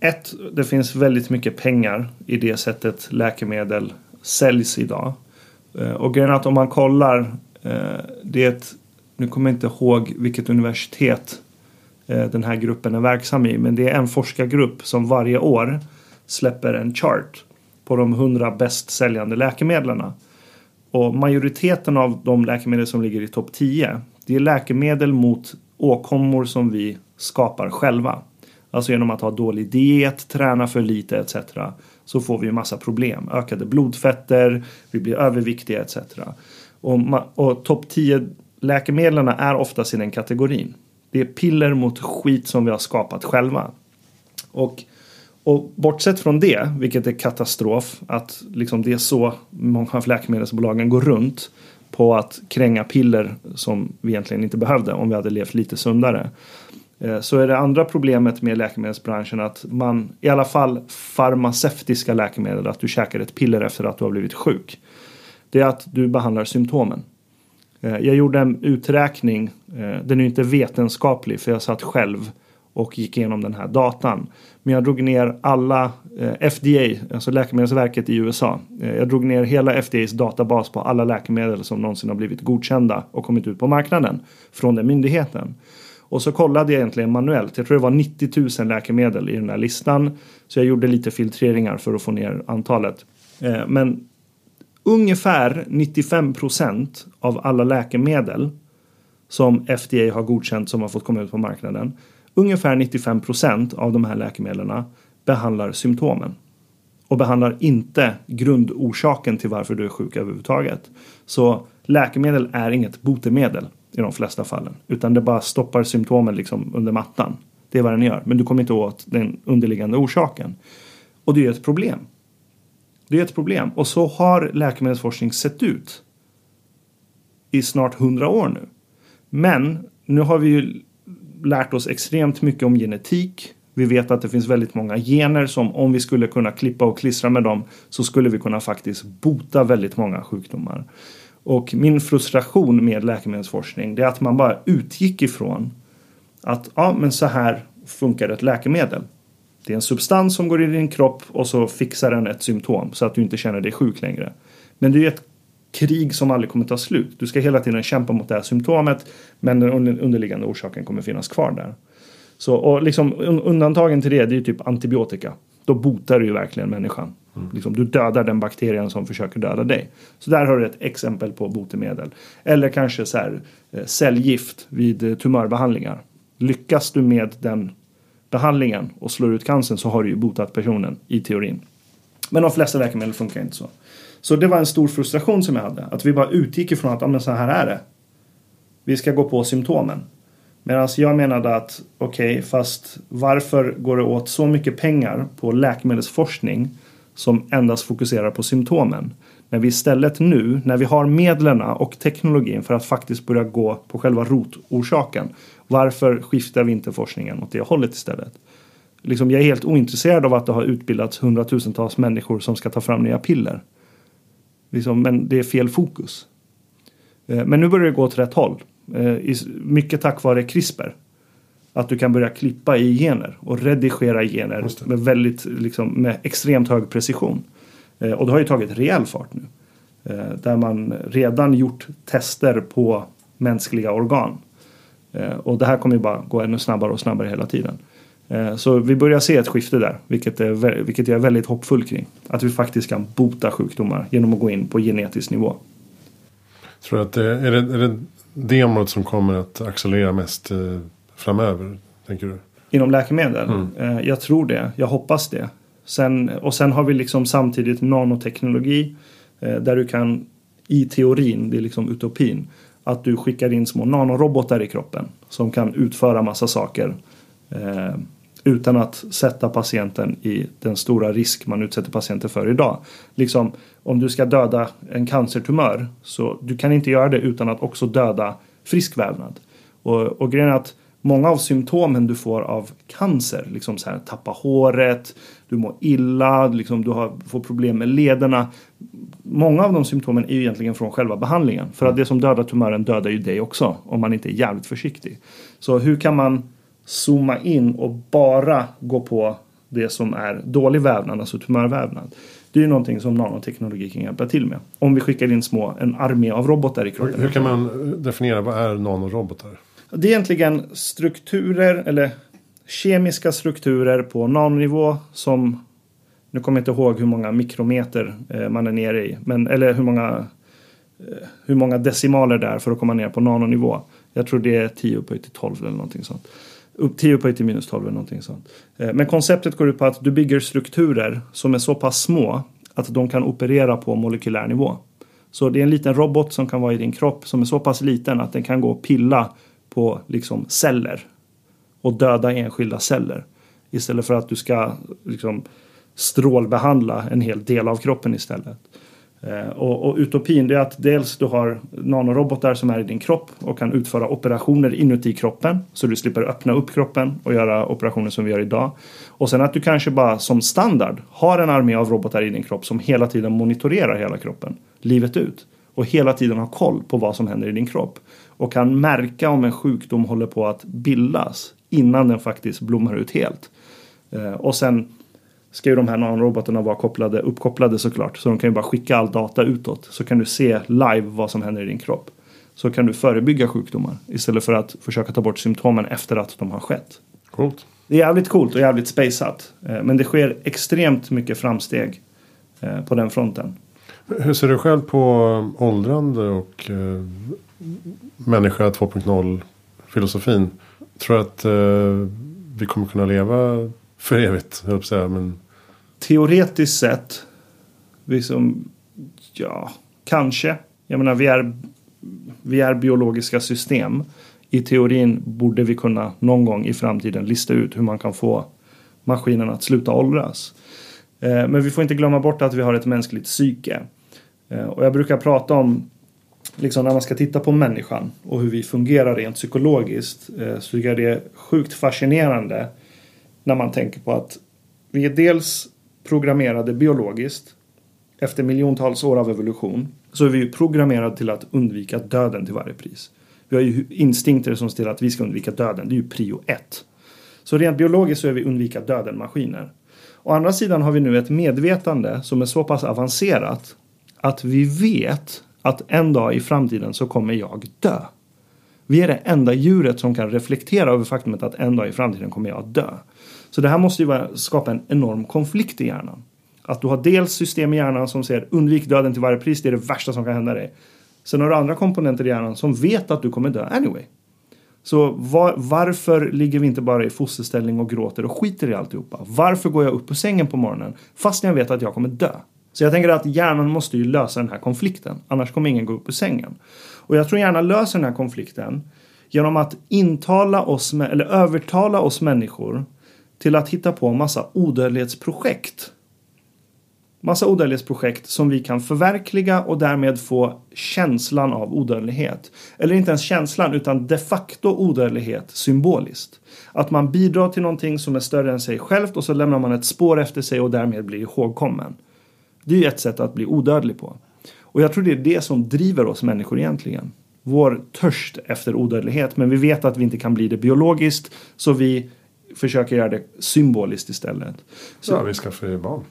ett, det finns väldigt mycket pengar i det sättet läkemedel säljs idag. Eh, och grejen är att om man kollar, det nu kommer jag inte ihåg vilket universitet Eh, den här gruppen är verksam i, men det är en forskargrupp som varje år släpper en chart på de hundra bäst säljande läkemedlen. Och majoriteten av de läkemedel som ligger i topp 10 det är läkemedel mot åkommor som vi skapar själva. Alltså genom att ha dålig diet, träna för lite etc. Så får vi massa problem. Ökade blodfetter, vi blir överviktiga etc. Och, och topp 10 läkemedlen är oftast i den kategorin. Det är piller mot skit som vi har skapat själva. Och och bortsett från det, vilket är katastrof, att liksom det är så många av läkemedelsbolagen går runt på att kränga piller som vi egentligen inte behövde om vi hade levt lite sundare. Eh, så är det andra problemet med läkemedelsbranschen att man, i alla fall farmaceutiska läkemedel, att du käkar ett piller efter att du har blivit sjuk. Det är att du behandlar symptomen. Eh, jag gjorde en uträkning, eh, den är inte vetenskaplig för jag satt själv och gick igenom den här datan. Men jag drog ner alla eh, FDA, alltså Läkemedelsverket i USA. Jag drog ner hela FDAs databas på alla läkemedel som någonsin har blivit godkända och kommit ut på marknaden från den myndigheten. Och så kollade jag egentligen manuellt. Jag tror det var 90 000 läkemedel i den här listan. Så jag gjorde lite filtreringar för att få ner antalet. Men ungefär 95 procent av alla läkemedel som FDA har godkänt som har fått komma ut på marknaden Ungefär 95 procent av de här läkemedlen behandlar symptomen och behandlar inte grundorsaken till varför du är sjuk överhuvudtaget. Så läkemedel är inget botemedel i de flesta fallen utan det bara stoppar symptomen liksom under mattan. Det är vad den gör, men du kommer inte åt den underliggande orsaken. Och det är ett problem. Det är ett problem och så har läkemedelsforskning sett ut i snart hundra år nu. Men nu har vi ju lärt oss extremt mycket om genetik. Vi vet att det finns väldigt många gener som om vi skulle kunna klippa och klistra med dem så skulle vi kunna faktiskt bota väldigt många sjukdomar. Och min frustration med läkemedelsforskning det är att man bara utgick ifrån att ja, men så här funkar ett läkemedel. Det är en substans som går in i din kropp och så fixar den ett symptom så att du inte känner dig sjuk längre. Men det är ett krig som aldrig kommer ta slut. Du ska hela tiden kämpa mot det här symptomet men den underliggande orsaken kommer finnas kvar där. Så, och liksom, undantagen till det, det är typ antibiotika. Då botar du ju verkligen människan. Mm. Liksom, du dödar den bakterien som försöker döda dig. Så där har du ett exempel på botemedel. Eller kanske så här, eh, cellgift vid eh, tumörbehandlingar. Lyckas du med den behandlingen och slår ut cancern så har du ju botat personen i teorin. Men de flesta läkemedel funkar inte så. Så det var en stor frustration som jag hade. Att vi bara utgick ifrån att ja, men så här är det. Vi ska gå på symptomen. Medan jag menade att okej, okay, fast varför går det åt så mycket pengar på läkemedelsforskning som endast fokuserar på symptomen? När vi istället nu, när vi har medlen och teknologin för att faktiskt börja gå på själva rotorsaken. Varför skiftar vi inte forskningen åt det hållet istället? Liksom, jag är helt ointresserad av att det har utbildats hundratusentals människor som ska ta fram nya piller. Liksom, men det är fel fokus. Eh, men nu börjar det gå åt rätt håll. Eh, mycket tack vare CRISPR. Att du kan börja klippa i gener och redigera gener med, väldigt, liksom, med extremt hög precision. Eh, och det har ju tagit rejäl fart nu. Där man redan gjort tester på mänskliga organ. Och det här kommer ju bara gå ännu snabbare och snabbare hela tiden. Så vi börjar se ett skifte där, vilket, är, vilket jag är väldigt hoppfull kring. Att vi faktiskt kan bota sjukdomar genom att gå in på genetisk nivå. Tror att det, är, det, är det det området som kommer att accelerera mest eh, framöver? Tänker du? Inom läkemedel? Mm. Eh, jag tror det. Jag hoppas det. Sen, och sen har vi liksom samtidigt nanoteknologi eh, där du kan i teorin, det är liksom utopin, att du skickar in små nanorobotar i kroppen som kan utföra massa saker eh, utan att sätta patienten i den stora risk man utsätter patienter för idag. Liksom om du ska döda en cancertumör så du kan inte göra det utan att också döda frisk vävnad. Och, och grejen är att många av symptomen du får av cancer, liksom så här tappa håret, du mår illa, liksom du har, får problem med lederna. Många av de symptomen är ju egentligen från själva behandlingen. För att det som dödar tumören dödar ju dig också om man inte är jävligt försiktig. Så hur kan man zooma in och bara gå på det som är dålig vävnad, alltså tumörvävnad. Det är ju någonting som nanoteknologi kan hjälpa till med. Om vi skickar in små, en armé av robotar i kroppen. Hur kan man definiera, vad är nanorobotar? Det är egentligen strukturer eller kemiska strukturer på nanonivå som nu kommer jag inte ihåg hur många mikrometer eh, man är nere i, men, eller hur många, eh, hur många decimaler det är för att komma ner på nanonivå. Jag tror det är 10 upphöjt till 12 eller någonting sånt upp 10 upphöjt till minus 12 eller någonting sånt. Eh, men konceptet går ut på att du bygger strukturer som är så pass små att de kan operera på molekylär nivå. Så det är en liten robot som kan vara i din kropp som är så pass liten att den kan gå och pilla på liksom celler och döda enskilda celler. Istället för att du ska liksom strålbehandla en hel del av kroppen istället. Eh, och, och, utopin är att dels du har nanorobotar som är i din kropp och kan utföra operationer inuti kroppen så du slipper öppna upp kroppen och göra operationer som vi gör idag. Och sen att du kanske bara som standard har en armé av robotar i din kropp som hela tiden monitorerar hela kroppen livet ut och hela tiden har koll på vad som händer i din kropp och kan märka om en sjukdom håller på att bildas innan den faktiskt blommar ut helt. Eh, och sen ska ju de här nanorobotarna vara kopplade, uppkopplade såklart. Så de kan ju bara skicka all data utåt. Så kan du se live vad som händer i din kropp. Så kan du förebygga sjukdomar istället för att försöka ta bort symptomen efter att de har skett. Coolt. Det är jävligt coolt och jävligt spaceat. Eh, men det sker extremt mycket framsteg eh, på den fronten. Hur ser du själv på åldrande och eh, människa 2.0 filosofin? Tror du att eh, vi kommer kunna leva för evigt, höll jag säga. Men teoretiskt sett, liksom, ja, kanske. Jag menar, vi är, vi är biologiska system. I teorin borde vi kunna någon gång i framtiden lista ut hur man kan få maskinen att sluta åldras. Eh, men vi får inte glömma bort att vi har ett mänskligt psyke. Eh, och jag brukar prata om, liksom när man ska titta på människan och hur vi fungerar rent psykologiskt, eh, så tycker jag det är sjukt fascinerande när man tänker på att vi är dels programmerade biologiskt. Efter miljontals år av evolution så är vi programmerade till att undvika döden till varje pris. Vi har ju instinkter som ställer att vi ska undvika döden. Det är ju prio ett. Så rent biologiskt så är vi undvika döden-maskiner. Å andra sidan har vi nu ett medvetande som är så pass avancerat att vi vet att en dag i framtiden så kommer jag dö. Vi är det enda djuret som kan reflektera över faktumet att en dag i framtiden kommer jag dö. Så det här måste ju skapa en enorm konflikt i hjärnan. Att du har dels system i hjärnan som säger undvik döden till varje pris, det är det värsta som kan hända dig. Sen har du andra komponenter i hjärnan som vet att du kommer dö anyway. Så var, varför ligger vi inte bara i fosterställning och gråter och skiter i alltihopa? Varför går jag upp ur sängen på morgonen fast jag vet att jag kommer dö? Så jag tänker att hjärnan måste ju lösa den här konflikten. Annars kommer ingen gå upp ur sängen. Och jag tror hjärnan löser den här konflikten genom att intala oss, eller övertala oss människor till att hitta på en massa odödlighetsprojekt. Massa odödlighetsprojekt som vi kan förverkliga och därmed få känslan av odödlighet. Eller inte ens känslan utan de facto odödlighet symboliskt. Att man bidrar till någonting som är större än sig självt och så lämnar man ett spår efter sig och därmed blir ihågkommen. Det är ju ett sätt att bli odödlig på. Och jag tror det är det som driver oss människor egentligen. Vår törst efter odödlighet. Men vi vet att vi inte kan bli det biologiskt. Så vi försöker göra det symboliskt istället. Så, ja, vi skaffar ju barn.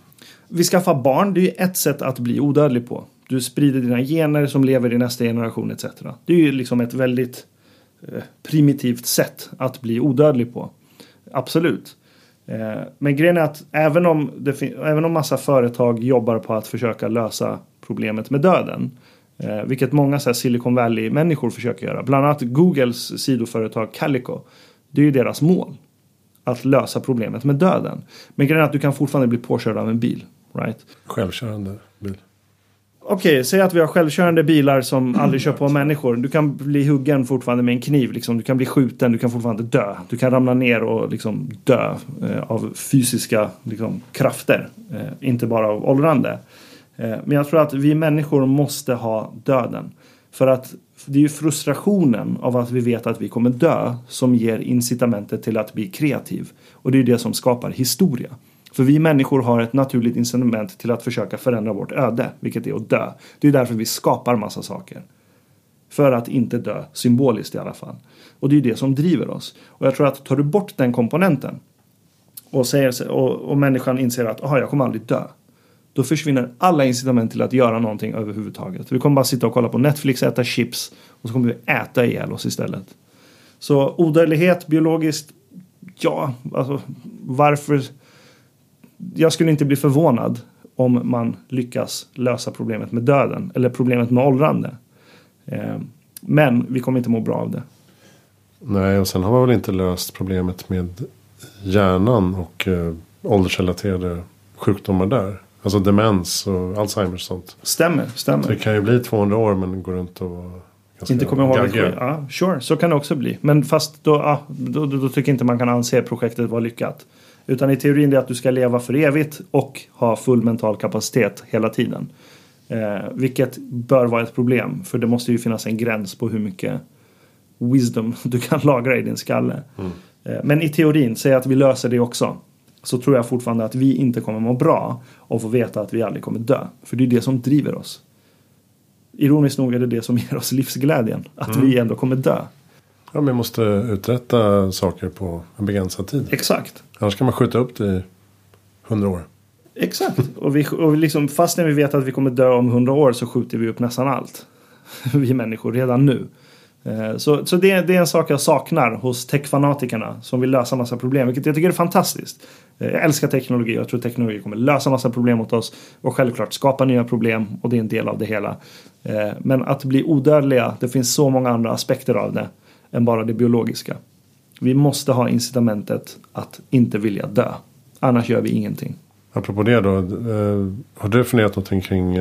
Vi skaffar barn. Det är ju ett sätt att bli odödlig på. Du sprider dina gener som lever i nästa generation etc. Det är ju liksom ett väldigt eh, primitivt sätt att bli odödlig på. Absolut. Eh, men grejen är att även om, det även om massa företag jobbar på att försöka lösa problemet med döden. Eh, vilket många så Silicon Valley-människor försöker göra. Bland annat Googles sidoföretag Calico. Det är ju deras mål. Att lösa problemet med döden. Men grejen är att du kan fortfarande bli påkörd av en bil. Right? Självkörande bil. Okej, okay, säg att vi har självkörande bilar som aldrig kör på människor. Du kan bli huggen fortfarande med en kniv. Liksom. Du kan bli skjuten, du kan fortfarande dö. Du kan ramla ner och liksom dö eh, av fysiska liksom, krafter. Eh, inte bara av åldrande. Eh, men jag tror att vi människor måste ha döden. För att det är ju frustrationen av att vi vet att vi kommer dö som ger incitamentet till att bli kreativ. Och det är det som skapar historia. För vi människor har ett naturligt incitament till att försöka förändra vårt öde, vilket är att dö. Det är därför vi skapar massa saker. För att inte dö, symboliskt i alla fall. Och det är det som driver oss. Och jag tror att tar du bort den komponenten och, säger, och, och människan inser att jag kommer aldrig dö. Då försvinner alla incitament till att göra någonting överhuvudtaget. Vi kommer bara sitta och kolla på Netflix, äta chips och så kommer vi äta ihjäl oss istället. Så odödlighet biologiskt, ja, alltså varför jag skulle inte bli förvånad om man lyckas lösa problemet med döden eller problemet med åldrande. Eh, men vi kommer inte må bra av det. Nej, och sen har man väl inte löst problemet med hjärnan och eh, åldersrelaterade sjukdomar där. Alltså demens och Alzheimers och sånt. Stämmer, stämmer. Så det kan ju bli 200 år men går runt och inte kommer ihåg det. Ja, sure, så kan det också bli. Men fast då, ja, då, då, då tycker inte man kan anse projektet vara lyckat. Utan i teorin är att du ska leva för evigt och ha full mental kapacitet hela tiden. Eh, vilket bör vara ett problem. För det måste ju finnas en gräns på hur mycket wisdom du kan lagra i din skalle. Mm. Eh, men i teorin, säg att vi löser det också. Så tror jag fortfarande att vi inte kommer må bra och få veta att vi aldrig kommer dö. För det är det som driver oss. Ironiskt nog är det det som ger oss livsglädjen. Att mm. vi ändå kommer dö. Ja, men måste uträtta saker på en begränsad tid. Exakt. Annars kan man skjuta upp det i hundra år. Exakt. Och, vi, och liksom, fast när vi vet att vi kommer dö om hundra år så skjuter vi upp nästan allt. vi människor redan nu. Eh, så, så det, det, är en sak jag saknar hos techfanatikerna som vill lösa massa problem, vilket jag tycker är fantastiskt. Eh, jag älskar teknologi och jag tror teknologi kommer lösa massa problem åt oss och självklart skapa nya problem och det är en del av det hela. Eh, men att bli odödliga, det finns så många andra aspekter av det än bara det biologiska. Vi måste ha incitamentet att inte vilja dö. Annars gör vi ingenting. Apropå det då. Har du funderat någonting kring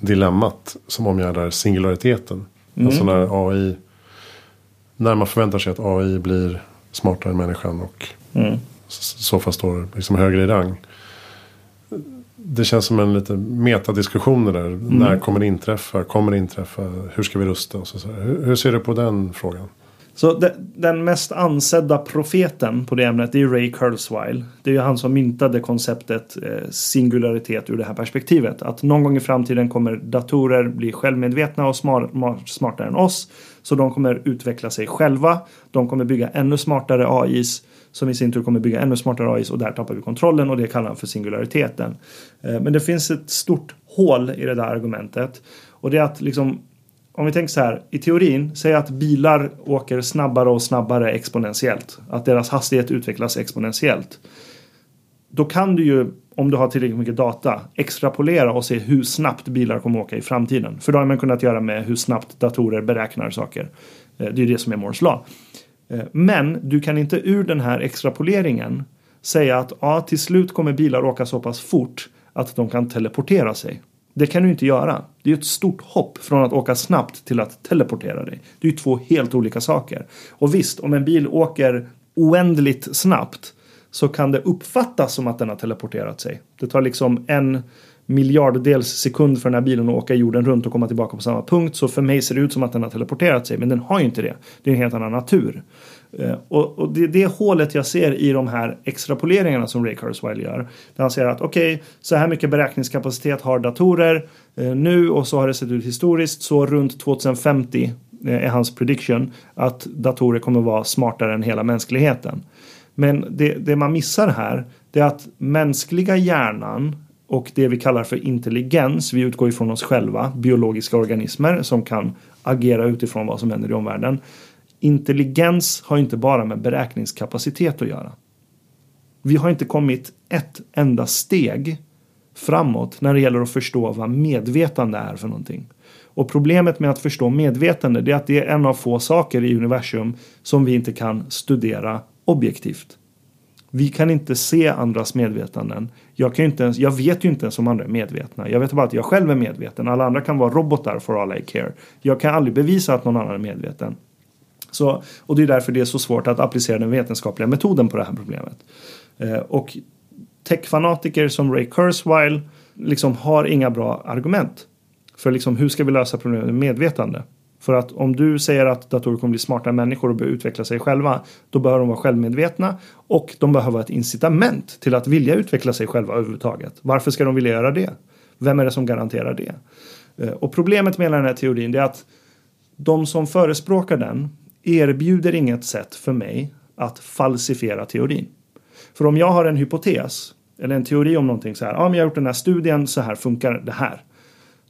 dilemmat som omgärdar singulariteten? Mm. Alltså när AI. När man förväntar sig att AI blir smartare än människan och mm. så fall står liksom högre i rang. Det känns som en lite metadiskussion där. Mm. När kommer det inträffa? Kommer det inträffa? Hur ska vi rusta oss? Hur, hur ser du på den frågan? Så de, den mest ansedda profeten på det ämnet är Ray Kurzweil. Det är ju han som myntade konceptet eh, singularitet ur det här perspektivet. Att någon gång i framtiden kommer datorer bli självmedvetna och smart, smartare än oss. Så de kommer utveckla sig själva. De kommer bygga ännu smartare AIs som i sin tur kommer bygga ännu smartare AIs och där tappar vi kontrollen och det kallar han för singulariteten. Eh, men det finns ett stort hål i det där argumentet och det är att liksom om vi tänker så här, i teorin, säg att bilar åker snabbare och snabbare exponentiellt. Att deras hastighet utvecklas exponentiellt. Då kan du ju, om du har tillräckligt mycket data, extrapolera och se hur snabbt bilar kommer åka i framtiden. För då har man kunnat göra med hur snabbt datorer beräknar saker. Eh, det är det som är Moores lag. Eh, men du kan inte ur den här extrapoleringen säga att ja, till slut kommer bilar åka så pass fort att de kan teleportera sig. Det kan du inte göra. Det är ett stort hopp från att åka snabbt till att teleportera dig. Det är ju två helt olika saker. Och visst, om en bil åker oändligt snabbt så kan det uppfattas som att den har teleporterat sig. Det tar liksom en miljarddels sekund för den här bilen att åka jorden runt och komma tillbaka på samma punkt. Så för mig ser det ut som att den har teleporterat sig, men den har ju inte det. Det är en helt annan natur. Eh, och, och det, det hålet jag ser i de här extrapoleringarna som Ray Kurzweil gör. Där han säger att okej, okay, så här mycket beräkningskapacitet har datorer eh, nu och så har det sett ut historiskt. Så runt 2050 eh, är hans prediction att datorer kommer vara smartare än hela mänskligheten. Men det, det man missar här det är att mänskliga hjärnan och det vi kallar för intelligens, vi utgår ifrån oss själva, biologiska organismer som kan agera utifrån vad som händer i omvärlden. Intelligens har inte bara med beräkningskapacitet att göra. Vi har inte kommit ett enda steg framåt när det gäller att förstå vad medvetande är för någonting. Och problemet med att förstå medvetande är att det är en av få saker i universum som vi inte kan studera objektivt. Vi kan inte se andras medvetanden. Jag, kan inte ens, jag vet ju inte ens om andra är medvetna. Jag vet bara att jag själv är medveten. Alla andra kan vara robotar for all I care. Jag kan aldrig bevisa att någon annan är medveten. Så, och det är därför det är så svårt att applicera den vetenskapliga metoden på det här problemet. Eh, och techfanatiker som Ray Kurzweil liksom har inga bra argument. För liksom, hur ska vi lösa problemet med medvetande? För att om du säger att datorer kommer bli smartare människor och börja utveckla sig själva, då behöver de vara självmedvetna och de behöver ett incitament till att vilja utveckla sig själva överhuvudtaget. Varför ska de vilja göra det? Vem är det som garanterar det? Eh, och problemet med den här teorin är att de som förespråkar den erbjuder inget sätt för mig att falsifiera teorin. För om jag har en hypotes eller en teori om någonting så här, ja men jag har gjort den här studien, så här funkar det här.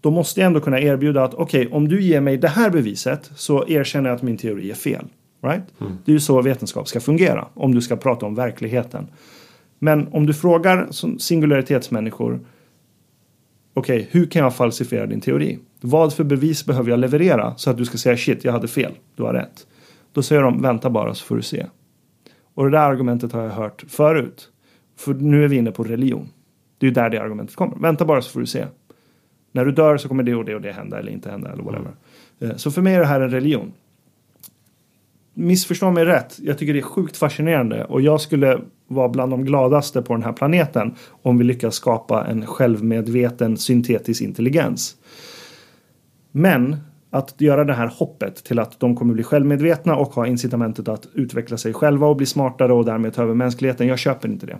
Då måste jag ändå kunna erbjuda att okej, okay, om du ger mig det här beviset så erkänner jag att min teori är fel. Right? Mm. Det är ju så vetenskap ska fungera om du ska prata om verkligheten. Men om du frågar singularitetsmänniskor okej, okay, hur kan jag falsifiera din teori? Vad för bevis behöver jag leverera så att du ska säga shit, jag hade fel, du har rätt. Då säger de vänta bara så får du se. Och det där argumentet har jag hört förut. För nu är vi inne på religion. Det är ju där det argumentet kommer. Vänta bara så får du se. När du dör så kommer det och det och det hända eller inte hända eller whatever. Mm. Så för mig är det här en religion. Missförstå mig rätt. Jag tycker det är sjukt fascinerande och jag skulle vara bland de gladaste på den här planeten om vi lyckas skapa en självmedveten syntetisk intelligens. Men att göra det här hoppet till att de kommer bli självmedvetna och ha incitamentet att utveckla sig själva och bli smartare och därmed ta över mänskligheten. Jag köper inte det.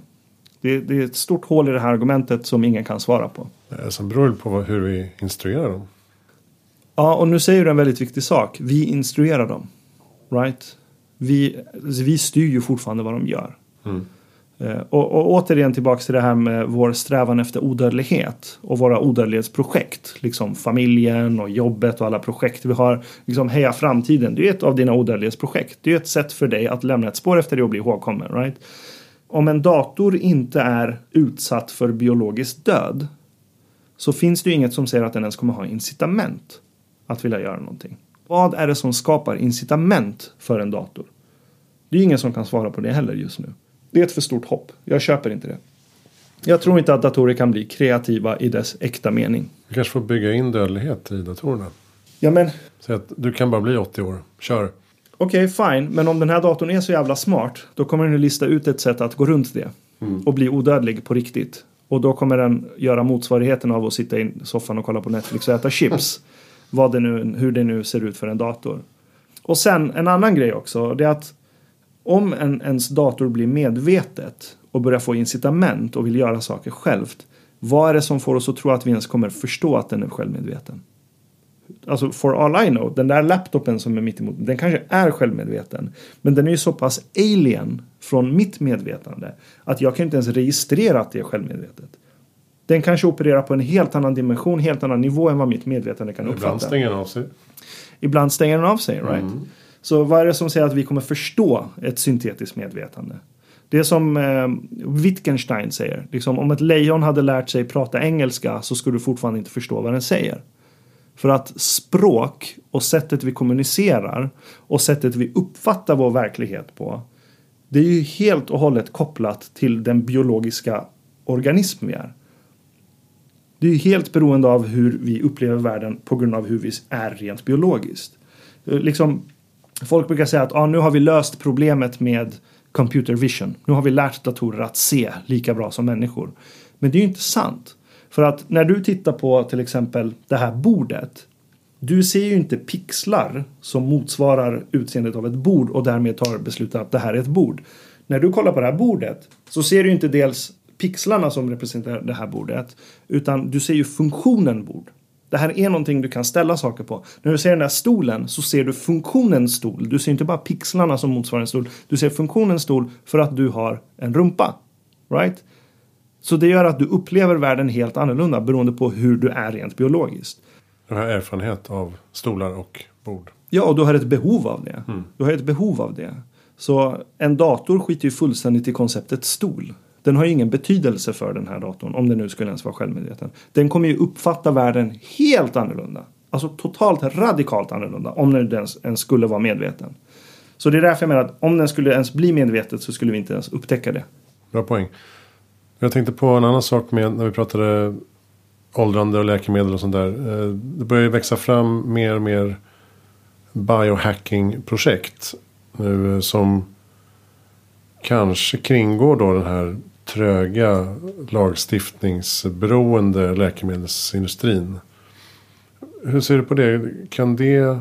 Det, det är ett stort hål i det här argumentet som ingen kan svara på. Det som beror på hur vi instruerar dem. Ja, och nu säger du en väldigt viktig sak. Vi instruerar dem. Right? Vi, vi styr ju fortfarande vad de gör. Mm. Eh, och, och återigen tillbaks till det här med vår strävan efter odödlighet och våra odödlighetsprojekt. Liksom familjen och jobbet och alla projekt vi har. Liksom Heja framtiden, det är ett av dina odödlighetsprojekt. Det är ett sätt för dig att lämna ett spår efter dig och bli ihågkommen. Right? Om en dator inte är utsatt för biologisk död så finns det ju inget som säger att den ens kommer ha incitament att vilja göra någonting. Vad är det som skapar incitament för en dator? Det är ingen som kan svara på det heller just nu. Det är ett för stort hopp. Jag köper inte det. Jag tror inte att datorer kan bli kreativa i dess äkta mening. Du kanske får bygga in dödlighet i datorerna. Ja men. Säg att du kan bara bli 80 år. Kör. Okej, okay, fine. Men om den här datorn är så jävla smart. Då kommer den att lista ut ett sätt att gå runt det. Mm. Och bli odödlig på riktigt. Och då kommer den göra motsvarigheten av att sitta i soffan och kolla på Netflix och äta chips. vad det nu, hur det nu ser ut för en dator. Och sen en annan grej också. Det är att om en, ens dator blir medvetet och börjar få incitament och vill göra saker självt. Vad är det som får oss att tro att vi ens kommer förstå att den är självmedveten? Alltså for all I know, den där laptopen som är mitt emot, den kanske är självmedveten. Men den är ju så pass alien från mitt medvetande att jag kan inte ens registrera att det är självmedvetet. Den kanske opererar på en helt annan dimension, helt annan nivå än vad mitt medvetande kan uppfatta. Ibland stänger den av sig. Ibland stänger den av sig, right? Mm. Så vad är det som säger att vi kommer förstå ett syntetiskt medvetande? Det är som eh, Wittgenstein säger. Liksom, om ett lejon hade lärt sig prata engelska så skulle du fortfarande inte förstå vad den säger. För att språk och sättet vi kommunicerar och sättet vi uppfattar vår verklighet på det är ju helt och hållet kopplat till den biologiska organism vi är. Det är ju helt beroende av hur vi upplever världen på grund av hur vi är rent biologiskt. Eh, liksom, folk brukar säga att ah, nu har vi löst problemet med computer vision. Nu har vi lärt datorer att se lika bra som människor. Men det är ju inte sant. För att när du tittar på till exempel det här bordet. Du ser ju inte pixlar som motsvarar utseendet av ett bord och därmed tar beslutet att det här är ett bord. När du kollar på det här bordet så ser du inte dels pixlarna som representerar det här bordet utan du ser ju funktionen bord. Det här är någonting du kan ställa saker på. När du ser den där stolen så ser du funktionen stol. Du ser inte bara pixlarna som motsvarar en stol. Du ser funktionen stol för att du har en rumpa. Right? Så det gör att du upplever världen helt annorlunda beroende på hur du är rent biologiskt. Du har erfarenhet av stolar och bord. Ja, och du har ett behov av det. Mm. Du har ett behov av det. Så en dator skiter ju fullständigt i konceptet stol. Den har ju ingen betydelse för den här datorn om den nu skulle ens vara självmedveten. Den kommer ju uppfatta världen helt annorlunda. Alltså totalt radikalt annorlunda om den ens, ens skulle vara medveten. Så det är därför jag menar att om den skulle ens bli medvetet så skulle vi inte ens upptäcka det. Bra poäng. Jag tänkte på en annan sak med när vi pratade åldrande och läkemedel och sånt där. Eh, det börjar ju växa fram mer och mer biohacking-projekt nu eh, som kanske kringgår då den här tröga lagstiftningsberoende läkemedelsindustrin. Hur ser du på det? Kan det,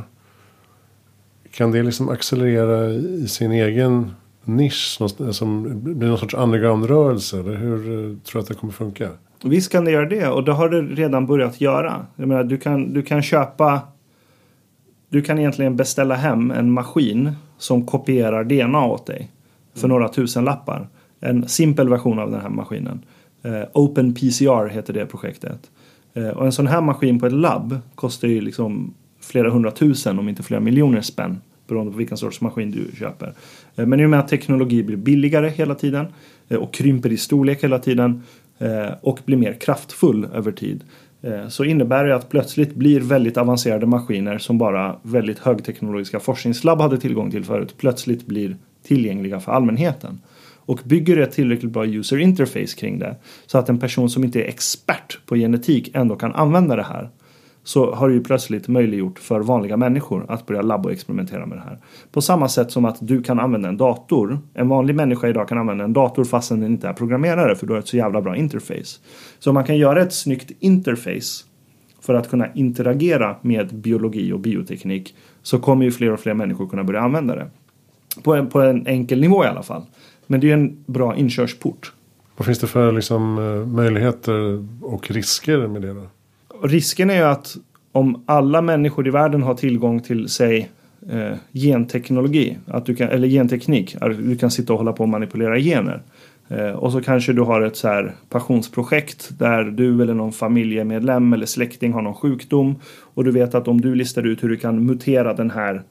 kan det liksom accelerera i sin egen nisch? Som blir någon sorts underground-rörelse? Eller hur eh, tror du att det kommer funka? Visst kan det göra det och det har det redan börjat göra. Jag menar, du, kan, du kan köpa du kan egentligen beställa hem en maskin som kopierar DNA åt dig för några tusen lappar. En simpel version av den här maskinen. Eh, Open PCR heter det projektet. Eh, och en sån här maskin på ett labb kostar ju liksom flera hundratusen om inte flera miljoner spänn beroende på vilken sorts maskin du köper. Eh, men i och med att teknologi blir billigare hela tiden eh, och krymper i storlek hela tiden eh, och blir mer kraftfull över tid eh, så innebär det att plötsligt blir väldigt avancerade maskiner som bara väldigt högteknologiska forskningslabb hade tillgång till förut plötsligt blir tillgängliga för allmänheten. Och bygger ett tillräckligt bra user interface kring det så att en person som inte är expert på genetik ändå kan använda det här så har det ju plötsligt möjliggjort för vanliga människor att börja labba och experimentera med det här. På samma sätt som att du kan använda en dator. En vanlig människa idag kan använda en dator fastän den inte är programmerare för du har ett så jävla bra interface. Så man kan göra ett snyggt interface för att kunna interagera med biologi och bioteknik så kommer ju fler och fler människor kunna börja använda det. På en, på en enkel nivå i alla fall. Men det är en bra inkörsport. Vad finns det för liksom, eh, möjligheter och risker med det? Då? risken är ju att om alla människor i världen har tillgång till, säg, eh, genteknologi, att du kan, eller genteknik, att du kan sitta och hålla på och manipulera gener. Eh, och så kanske du har ett så här passionsprojekt där du eller någon familjemedlem eller släkting har någon sjukdom och du vet att om du listar ut hur du kan mutera den här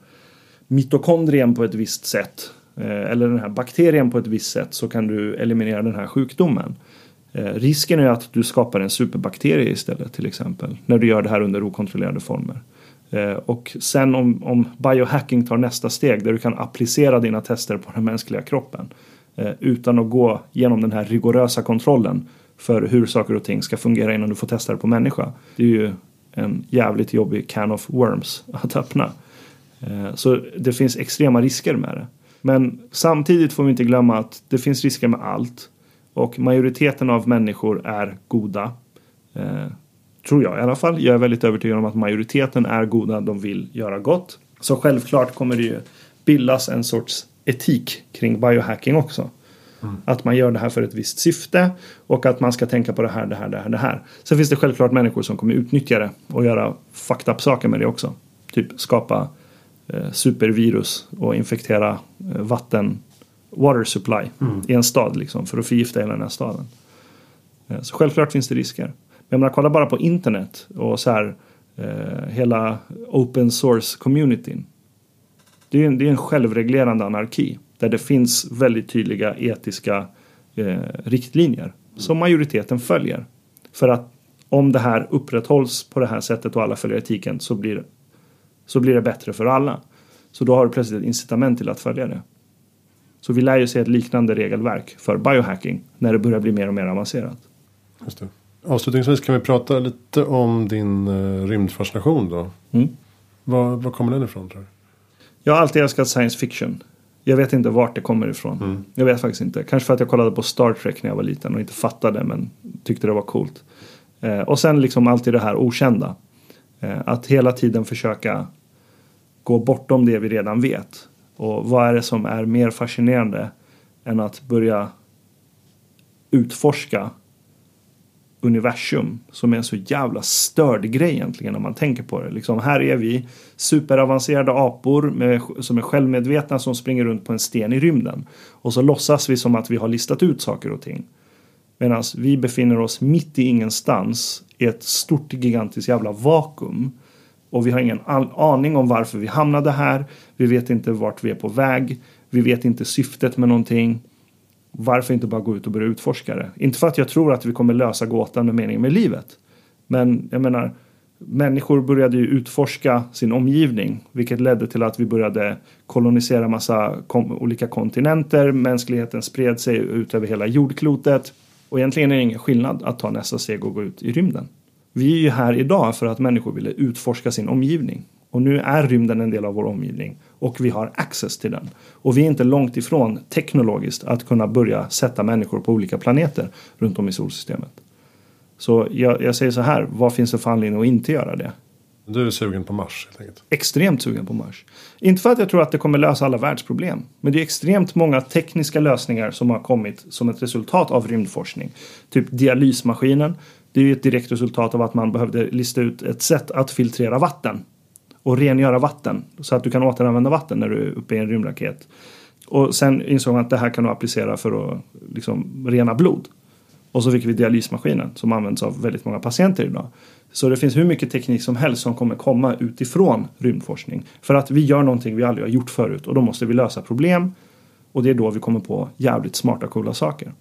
mitokondrien på ett visst sätt Eh, eller den här bakterien på ett visst sätt så kan du eliminera den här sjukdomen. Eh, risken är att du skapar en superbakterie istället till exempel. När du gör det här under okontrollerade former. Eh, och sen om, om biohacking tar nästa steg där du kan applicera dina tester på den mänskliga kroppen. Utan att gå genom den här rigorösa kontrollen för hur saker och ting ska fungera innan du får testa det på människa. Det är ju en jävligt jobbig can of worms att öppna. Så det finns extrema risker med det. Men samtidigt får vi inte glömma att det finns risker med allt. Och majoriteten av människor är goda. Eh, tror jag i alla fall. Jag är väldigt övertygad om att majoriteten är goda. De vill göra gott. Så självklart kommer det ju bildas en sorts etik kring biohacking också. Mm. Att man gör det här för ett visst syfte och att man ska tänka på det här, det här, det här, det här. Sen finns det självklart människor som kommer utnyttja det och göra fucked up saker med det också. Typ skapa supervirus och infektera eh, vatten water supply mm. i en stad liksom, för att förgifta hela den här staden. Eh, så självklart finns det risker. Men man kolla bara på internet och så här eh, hela open source communityn. Det är, en, det är en självreglerande anarki där det finns väldigt tydliga etiska eh, riktlinjer som majoriteten följer. För att om det här upprätthålls på det här sättet och alla följer etiken så blir, så blir det bättre för alla. Så då har du plötsligt ett incitament till att följa det. Så vi lär ju se ett liknande regelverk för biohacking när det börjar bli mer och mer avancerat. Just det. Avslutningsvis kan vi prata lite om din uh, rymdfascination då. Mm. Var, var kommer den ifrån tror du? Jag har alltid älskat science fiction. Jag vet inte vart det kommer ifrån. Mm. Jag vet faktiskt inte. Kanske för att jag kollade på Star Trek när jag var liten och inte fattade men tyckte det var coolt. Eh, och sen liksom alltid det här okända. Eh, att hela tiden försöka gå bortom det vi redan vet. Och vad är det som är mer fascinerande än att börja utforska universum som är en så jävla störd grej egentligen när man tänker på det. Liksom, här är vi superavancerade apor med, som är självmedvetna som springer runt på en sten i rymden. Och så låtsas vi som att vi har listat ut saker och ting. Medan vi befinner oss mitt i ingenstans i ett stort gigantiskt jävla vakuum. Och vi har ingen aning om varför vi hamnade här. Vi vet inte vart vi är på väg. Vi vet inte syftet med någonting. Varför inte bara gå ut och börja utforska det? Inte för att jag tror att vi kommer lösa gåtan med meningen med livet. Men jag menar, människor började ju utforska sin omgivning. Vilket ledde till att vi började kolonisera massa kom olika kontinenter. Mänskligheten spred sig ut över hela jordklotet. Och egentligen är det ingen skillnad att ta nästa steg och gå ut i rymden. Vi är ju här idag för att människor ville utforska sin omgivning. Och nu är rymden en del av vår omgivning och vi har access till den. Och vi är inte långt ifrån teknologiskt att kunna börja sätta människor på olika planeter runt om i solsystemet. Så jag, jag säger så här, vad finns det för anledning att inte göra det? Du är sugen på Mars helt enkelt? Extremt sugen på Mars. Inte för att jag tror att det kommer lösa alla världsproblem. Men det är extremt många tekniska lösningar som har kommit som ett resultat av rymdforskning. Typ dialysmaskinen. Det är ju ett direkt resultat av att man behövde lista ut ett sätt att filtrera vatten och rengöra vatten så att du kan återanvända vatten när du är uppe i en rymdraket. Och sen insåg man att det här kan du applicera för att liksom rena blod. Och så fick vi dialysmaskinen som används av väldigt många patienter idag. Så det finns hur mycket teknik som helst som kommer komma utifrån rymdforskning. För att vi gör någonting vi aldrig har gjort förut och då måste vi lösa problem. Och det är då vi kommer på jävligt smarta coola saker.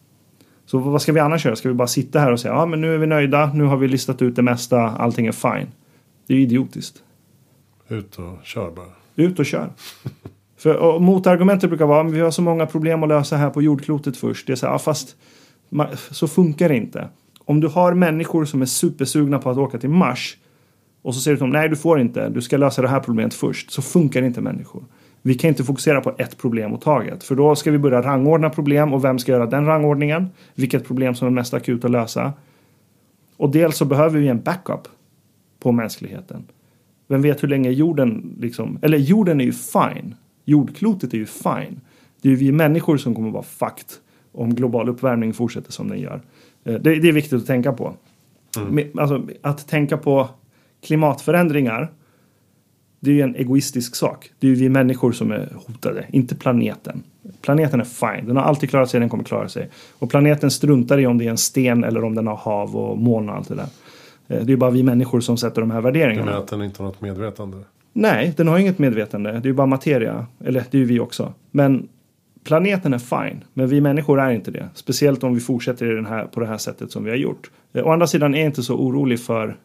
Så vad ska vi annars göra? Ska vi bara sitta här och säga ja men nu är vi nöjda, nu har vi listat ut det mesta, allting är fine. Det är ju idiotiskt. Ut och kör bara. Ut och kör. För och motargumentet brukar vara att vi har så många problem att lösa här på jordklotet först. Det är så här, ja, fast så funkar det inte. Om du har människor som är supersugna på att åka till Mars och så säger du till dem nej du får inte, du ska lösa det här problemet först. Så funkar inte människor. Vi kan inte fokusera på ett problem åt taget. För då ska vi börja rangordna problem och vem ska göra den rangordningen? Vilket problem som är mest akut att lösa? Och dels så behöver vi en backup på mänskligheten. Vem vet hur länge jorden liksom, eller jorden är ju fine. Jordklotet är ju fine. Det är ju vi människor som kommer vara fucked om global uppvärmning fortsätter som den gör. Eh, det, det är viktigt att tänka på. Mm. Alltså, att tänka på klimatförändringar det är ju en egoistisk sak. Det är ju vi människor som är hotade, inte planeten. Planeten är fine, den har alltid klarat sig, den kommer klara sig. Och planeten struntar i om det är en sten eller om den har hav och moln och allt det där. Eh, det är bara vi människor som sätter de här värderingarna. Du menar att den inte har något medvetande? Nej, den har inget medvetande. Det är ju bara materia. Eller det är ju vi också. Men planeten är fine, men vi människor är inte det. Speciellt om vi fortsätter i den här, på det här sättet som vi har gjort. Eh, å andra sidan är jag inte så orolig för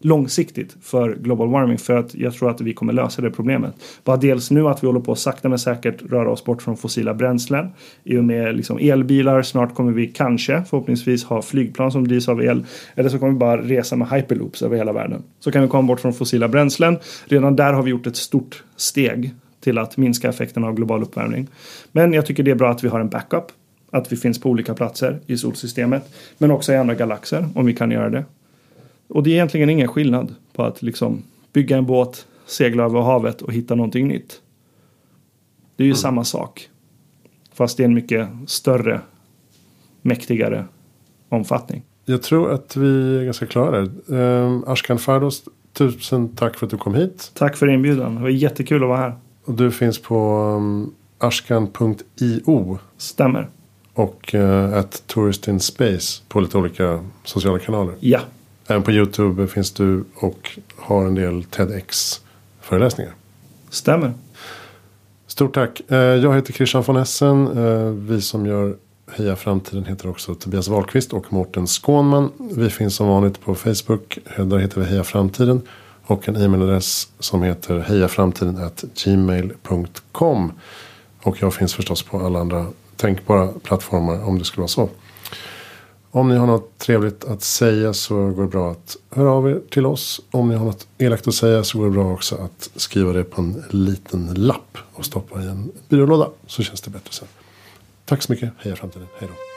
långsiktigt för global warming för att jag tror att vi kommer lösa det problemet. Bara dels nu att vi håller på att sakta men säkert röra oss bort från fossila bränslen. I och med liksom elbilar, snart kommer vi kanske förhoppningsvis ha flygplan som drivs av el. Eller så kommer vi bara resa med hyperloops över hela världen. Så kan vi komma bort från fossila bränslen. Redan där har vi gjort ett stort steg till att minska effekterna av global uppvärmning. Men jag tycker det är bra att vi har en backup. Att vi finns på olika platser i solsystemet. Men också i andra galaxer om vi kan göra det. Och det är egentligen ingen skillnad på att liksom bygga en båt, segla över havet och hitta någonting nytt. Det är ju mm. samma sak. Fast det är en mycket större, mäktigare omfattning. Jag tror att vi är ganska klara där. Um, Ashkan Fardos, tusen tack för att du kom hit. Tack för inbjudan. Det var jättekul att vara här. Och du finns på um, ashkan.io. Stämmer. Och uh, at Tourist in Space på lite olika sociala kanaler. Ja. Även på YouTube finns du och har en del TEDx-föreläsningar. Stämmer. Stort tack. Eh, jag heter Christian von Essen. Eh, vi som gör Heja Framtiden heter också Tobias Wahlqvist och Mårten Skånman. Vi finns som vanligt på Facebook. Där heter vi Heja Framtiden. Och en e-mailadress som heter hejaframtiden gmail.com. Och jag finns förstås på alla andra tänkbara plattformar om det skulle vara så. Om ni har något trevligt att säga så går det bra att höra av er till oss. Om ni har något elakt att säga så går det bra också att skriva det på en liten lapp och stoppa i en byrålåda. Så känns det bättre sen. Tack så mycket. Heja framtiden. Hej då.